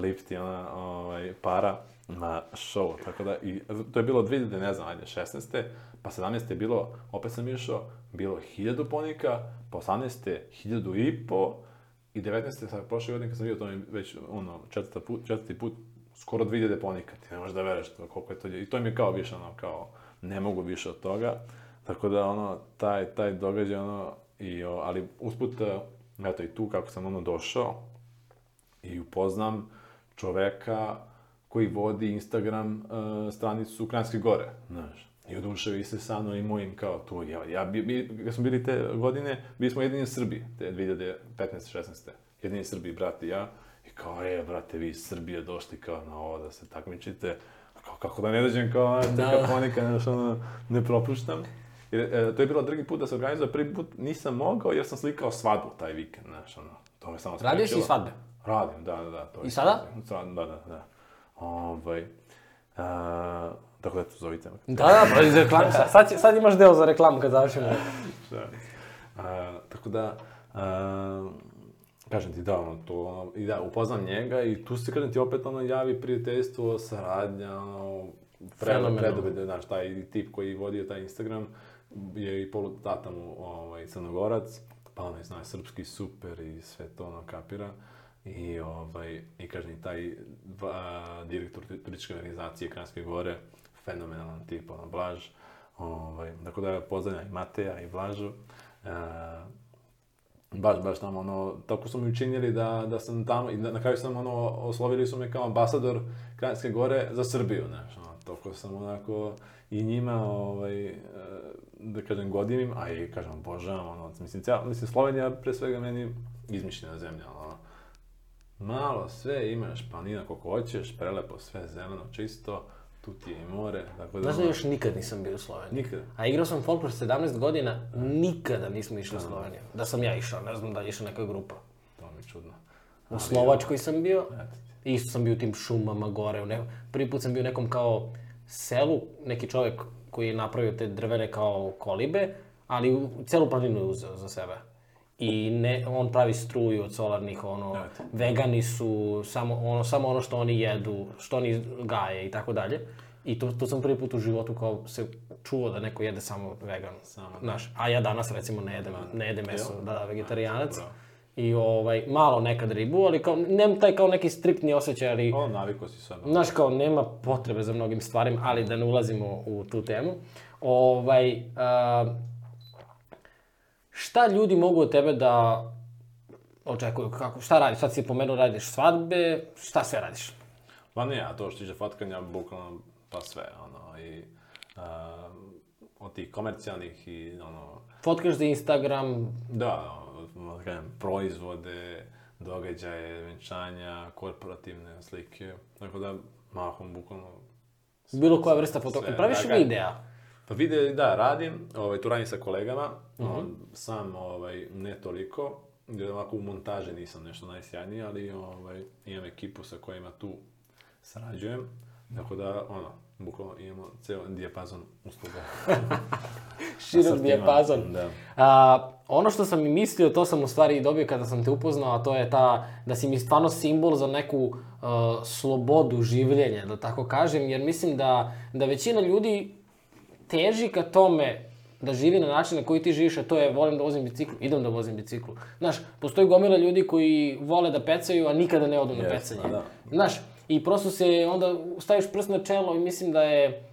lifti, ona, ovaj, para na show. Tako da, i, to je bilo 2000, ne znam, ajde, 16. Pa 17. je bilo, opet sam išao, bilo 1000 ponika, pa 18. 1000 i po, i 19. sa prošle godine kad sam bio, to mi već, ono, četvrti put, četvrti put, skoro 2000 ponika, ti ne možeš da vereš to, koliko je to I to mi je kao više, ono, kao, ne mogu više od toga. Tako da, ono, taj, taj događaj, ono, I, o, ali usput, e, eto i tu kako sam ono došao i upoznam čoveka koji vodi Instagram uh, stranicu Kranjske gore, znaš. I oduševi se sa mnom i mojim kao to, ja, ja, bi, mi, kad smo bili te godine, bili smo jedini Srbi, te 2015-16. Jedini Srbi, brate, ja. I kao, e, brate, vi iz Srbije došli kao na ovo da se takmičite. Kao, kako da ne dođem, kao, da. kao ponekad, znaš, ne propuštam. Jer, e, to je bilo drugi put da se organizuje, prvi put nisam mogao jer sam slikao svadbu taj vikend, znaš, ono, to me samo sprečilo. Radioš i svadbe? Radim, da, da, da. To I sada? Sad, da, da, da. Ovaj, a, e, tako da te zovite me. Da, da, pa iz reklamu, sad, sad imaš deo za reklamu kad završimo. da. A, e, tako da, a, e, kažem ti, da, ono, to, ono, i da, upoznam njega i tu se, kažem ti, opet, ono, javi prijateljstvo, saradnja, ono, Fenomenalno. Predobit, znaš, taj tip koji je vodio taj Instagram, je i polu da, tata mu ovaj, crnogorac, pa ono zna srpski super i sve to ono kapira. I, ovaj, i kažem, taj a, direktor turističke organizacije Kranjske Gore, fenomenalan tip, ono, Blaž. Ovaj, tako da pozdravljam i Mateja i Blažu. A, e, baš, baš tamo, ono, tako su mi učinili da, da sam tamo, i na, na kraju sam, ono, oslovili su me kao ambasador Kranjske Gore za Srbiju, znaš, ono, tako sam onako i njima, ovaj, e, da kažem, godimim, a i, kažem, obožavam, ono, mislim, cijel, mislim, Slovenija, pre svega, meni izmišljena zemlja, ono, malo sve imaš, planina koliko hoćeš, prelepo, sve zeleno, čisto, tu ti je i more, tako da... Znaš da još nikad nisam bio u Sloveniji? Nikad. A igrao sam folklor 17 godina, da. nikada nismo išli u da. Sloveniju. Da sam ja išao, ne znam da je išla neka grupa. To mi je čudno. U Slovačkoj sam bio, isto sam bio u tim šumama gore, u ne... prvi put sam bio u nekom kao selu, neki čovek koji je napravio te drvene kao kolibe, ali celu planinu je uzeo za sebe. I ne, on pravi struju od solarnih, ono, Znate. vegani su, samo ono, samo ono što oni jedu, što oni gaje i tako dalje. I to, to sam prvi put u životu kao se čuo da neko jede samo vegan. Samo. Znaš, da. a ja danas recimo ne jedem, ne jedem meso, da, da, vegetarijanac. Bravo i ovaj, malo nekad ribu, ali kao, nemam taj kao neki striktni osjećaj, ali... O, naviko si sad. Znaš, kao, nema potrebe za mnogim stvarima, ali da ne ulazimo u tu temu. Ovaj, a, šta ljudi mogu od tebe da očekuju? Kako, šta radiš? Sad si pomenuo radiš svadbe, šta sve radiš? Ma pa ne, a to što tiče fatkanja, bukvalno pa sve, ono, i... A, od tih komercijalnih i, ono... Fotkaš za Instagram? Da, da kažem, proizvode, događaje, venčanja, korporativne slike. Tako da, mahom, bukvalno... Sve, Bilo koja vrsta fotografija. Praviš da, da, videa? Pa vide, da, radim, ovaj, tu radim sa kolegama, uh mhm. -huh. sam ovaj, ne toliko, jer ovako u montaže nisam nešto najsjajniji, ali ovaj, imam ekipu sa kojima tu sarađujem, tako da, ono, bukvalno imamo ceo dijapazon usluga. Širok dijapazon. Da. A, ono što sam i mislio, to sam u stvari i dobio kada sam te upoznao, a to je ta, da si mi stvarno simbol za neku a, uh, slobodu življenja, da tako kažem, jer mislim da, da većina ljudi teži ka tome da živi na način na koji ti živiš, a to je volim da vozim biciklu, idem da vozim biciklu. Znaš, postoji gomila ljudi koji vole da pecaju, a nikada ne odu yes, na pecanje. Da. Znaš, I prosto se onda staviš prst na čelo i mislim da je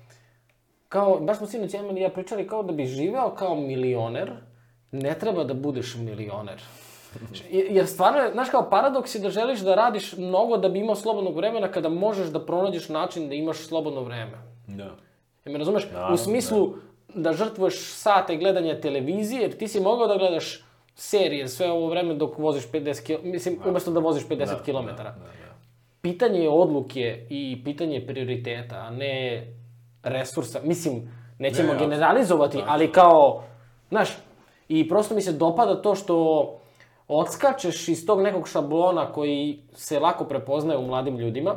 kao, baš smo sinoć Emil i ja pričali kao da bi živeo kao milioner, ne treba da budeš milioner. Jer stvarno je, znaš kao paradoks je da želiš da radiš mnogo da bi imao slobodnog vremena kada možeš da pronađeš način da imaš slobodno vreme. Da. Ja e, me razumeš? Naravno, u smislu da. da žrtvuješ sate gledanja televizije, jer ti si mogao da gledaš serije sve ovo vreme dok voziš 50 km, mislim, da. umesto da voziš 50 da, km. Da, da, da pitanje je odluke i pitanje je prioriteta, a ne resursa. Mislim, nećemo ne, generalizovati, da, ali kao, znaš, i prosto mi se dopada to što odskačeš iz tog nekog šablona koji se lako prepoznaje u mladim ljudima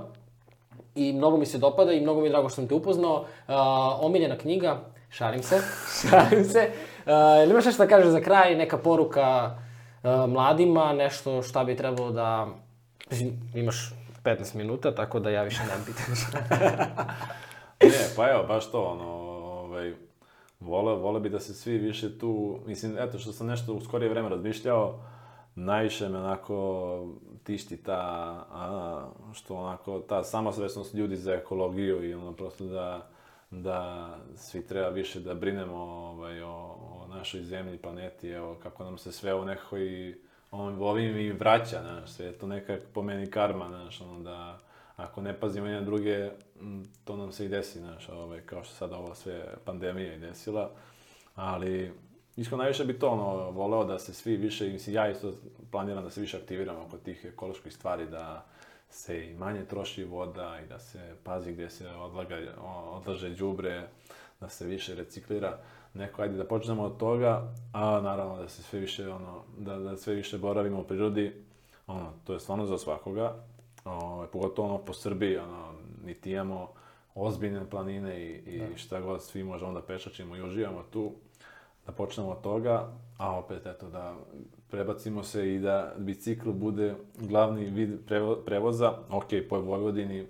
i mnogo mi se dopada i mnogo mi je drago što sam te upoznao. Uh, omiljena knjiga, šalim se, šalim se. Uh, ili imaš nešto da kažeš za kraj, neka poruka uh, mladima, nešto šta bi trebalo da... Mislim, imaš 15 minuta, tako da ja više nemam pitanja. ne, pa evo, baš to, ono, ovaj, vole, vole bi da se svi više tu, mislim, eto, što sam nešto u skorije vreme razmišljao, najviše me onako tišti ta, a, što onako, ta samosvesnost ljudi za ekologiju i ono, prosto da, da svi treba više da brinemo ovaj, o, o našoj zemlji, planeti, evo, kako nam se sve ovo nekako i on ovim i vraća, znaš, sve je to neka po meni karma, znaš, ono da ako ne pazimo jedan druge, to nam se i desi, znaš, ovaj, kao što sad ova sve pandemija i desila, ali iskreno najviše bi to ono, voleo da se svi više, mislim, ja isto planiram da se više aktiviram oko tih ekoloških stvari, da se i manje troši voda i da se pazi gde se odlaga, odlaže đubre, da se više reciklira neko, ajde da počnemo od toga, a naravno da se sve više, ono, da, da sve više boravimo u prirodi, ono, to je stvarno za svakoga, o, ovaj, pogotovo ono po Srbiji, ono, niti imamo ozbiljne planine i, i da. šta god, svi možemo da pešačimo i uživamo tu, da počnemo od toga, a opet, eto, da prebacimo se i da bicikl bude glavni vid prevo, prevoza, ok, po Vojvodini,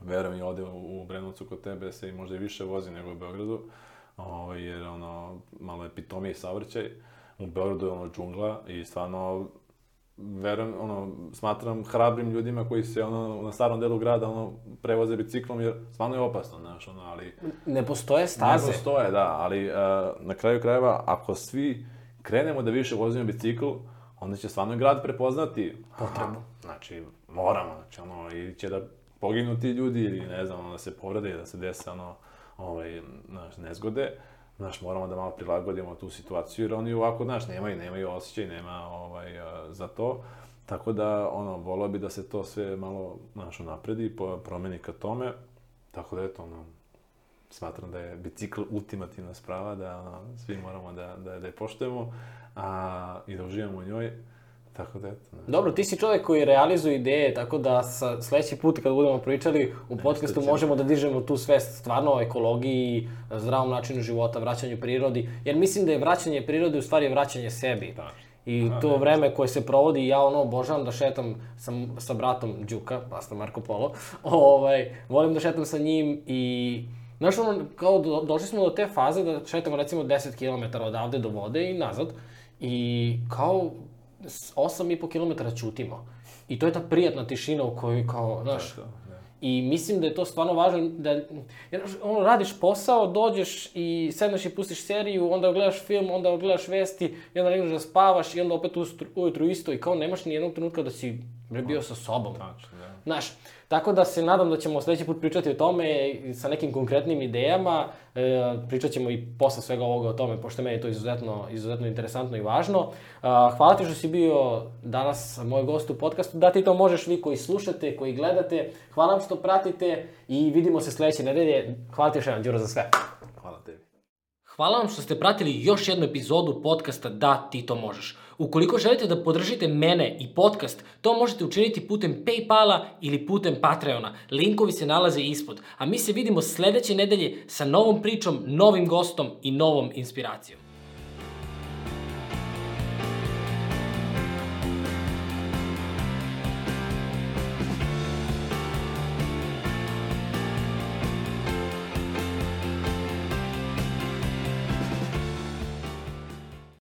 verujem i ovde u, u Brenovcu kod tebe se i možda i više vozi nego u Beogradu, ovaj, jer ono, malo epitomije saobraćaj. U Beogradu je ono džungla i stvarno verujem, ono, smatram hrabrim ljudima koji se ono, na starom delu grada ono, prevoze biciklom, jer stvarno je opasno, znaš, ono, ali... Ne postoje staze. Ne postoje, da, ali uh, na kraju krajeva, ako svi krenemo da više vozimo bicikl, onda će stvarno grad prepoznati potrebu. Znači, moramo, znači, ono, ili će da poginu ti ljudi, ili ne znam, ono, da se povrede, da se desi, ono, ovaj, naš, nezgode, znaš, moramo da malo prilagodimo tu situaciju, jer oni ovako, znaš, nemaju, nemaju osjećaj, nema ovaj, za to. Tako da, ono, volao bi da se to sve malo, znaš, napredi, promeni ka tome. Tako da, eto, ono, smatram da je bicikl ultimativna sprava, da ono, svi moramo da, da, da je poštujemo a, i da uživamo u njoj. Tako da, eto. Ne. Dobro, ti si čovjek koji realizuje ideje, tako da sa sledeći put kad budemo pričali u podkastu možemo da dižemo tu svest stvarno o ekologiji, zdravom načinu života, vraćanju prirodi, jer mislim da je vraćanje prirode u stvari vraćanje sebi. Da. I A, to ne, vreme koje se provodi, ja ono obožavam da šetam sa, sa bratom Đuka, pasta Marko Polo, ovaj, volim da šetam sa njim i Znaš, ono, kao do, došli smo do te faze da šetamo recimo 10 km odavde do vode i nazad i kao 8,5 km ćutimo. I to je ta prijatna tišina u kojoj kao, znaš, da. i mislim da je to stvarno važno, da jer, ono, radiš posao, dođeš i sedneš i pustiš seriju, onda gledaš film, onda gledaš vesti, i onda legneš da spavaš i onda opet ujutru isto i kao nemaš ni jednog trenutka da si bio sa sobom. Tačno, da. Znaš, Tako da se nadam da ćemo sledeći put pričati o tome sa nekim konkretnim idejama. E, pričat ćemo i posle svega ovoga o tome, pošto meni je to izuzetno, izuzetno interesantno i važno. E, hvala ti što si bio danas moj gost u podcastu. Da ti to možeš vi koji slušate, koji gledate. Hvala vam što pratite i vidimo se sledeće nedelje. Hvala ti još jedan, Đuro, za sve. Hvala tebi. Hvala vam što ste pratili još jednu epizodu podcasta Da ti to možeš. Ukoliko želite da podržite mene i podcast, to možete učiniti putem Paypala ili putem Patreona. Linkovi se nalaze ispod. A mi se vidimo sledeće nedelje sa novom pričom, novim gostom i novom inspiracijom.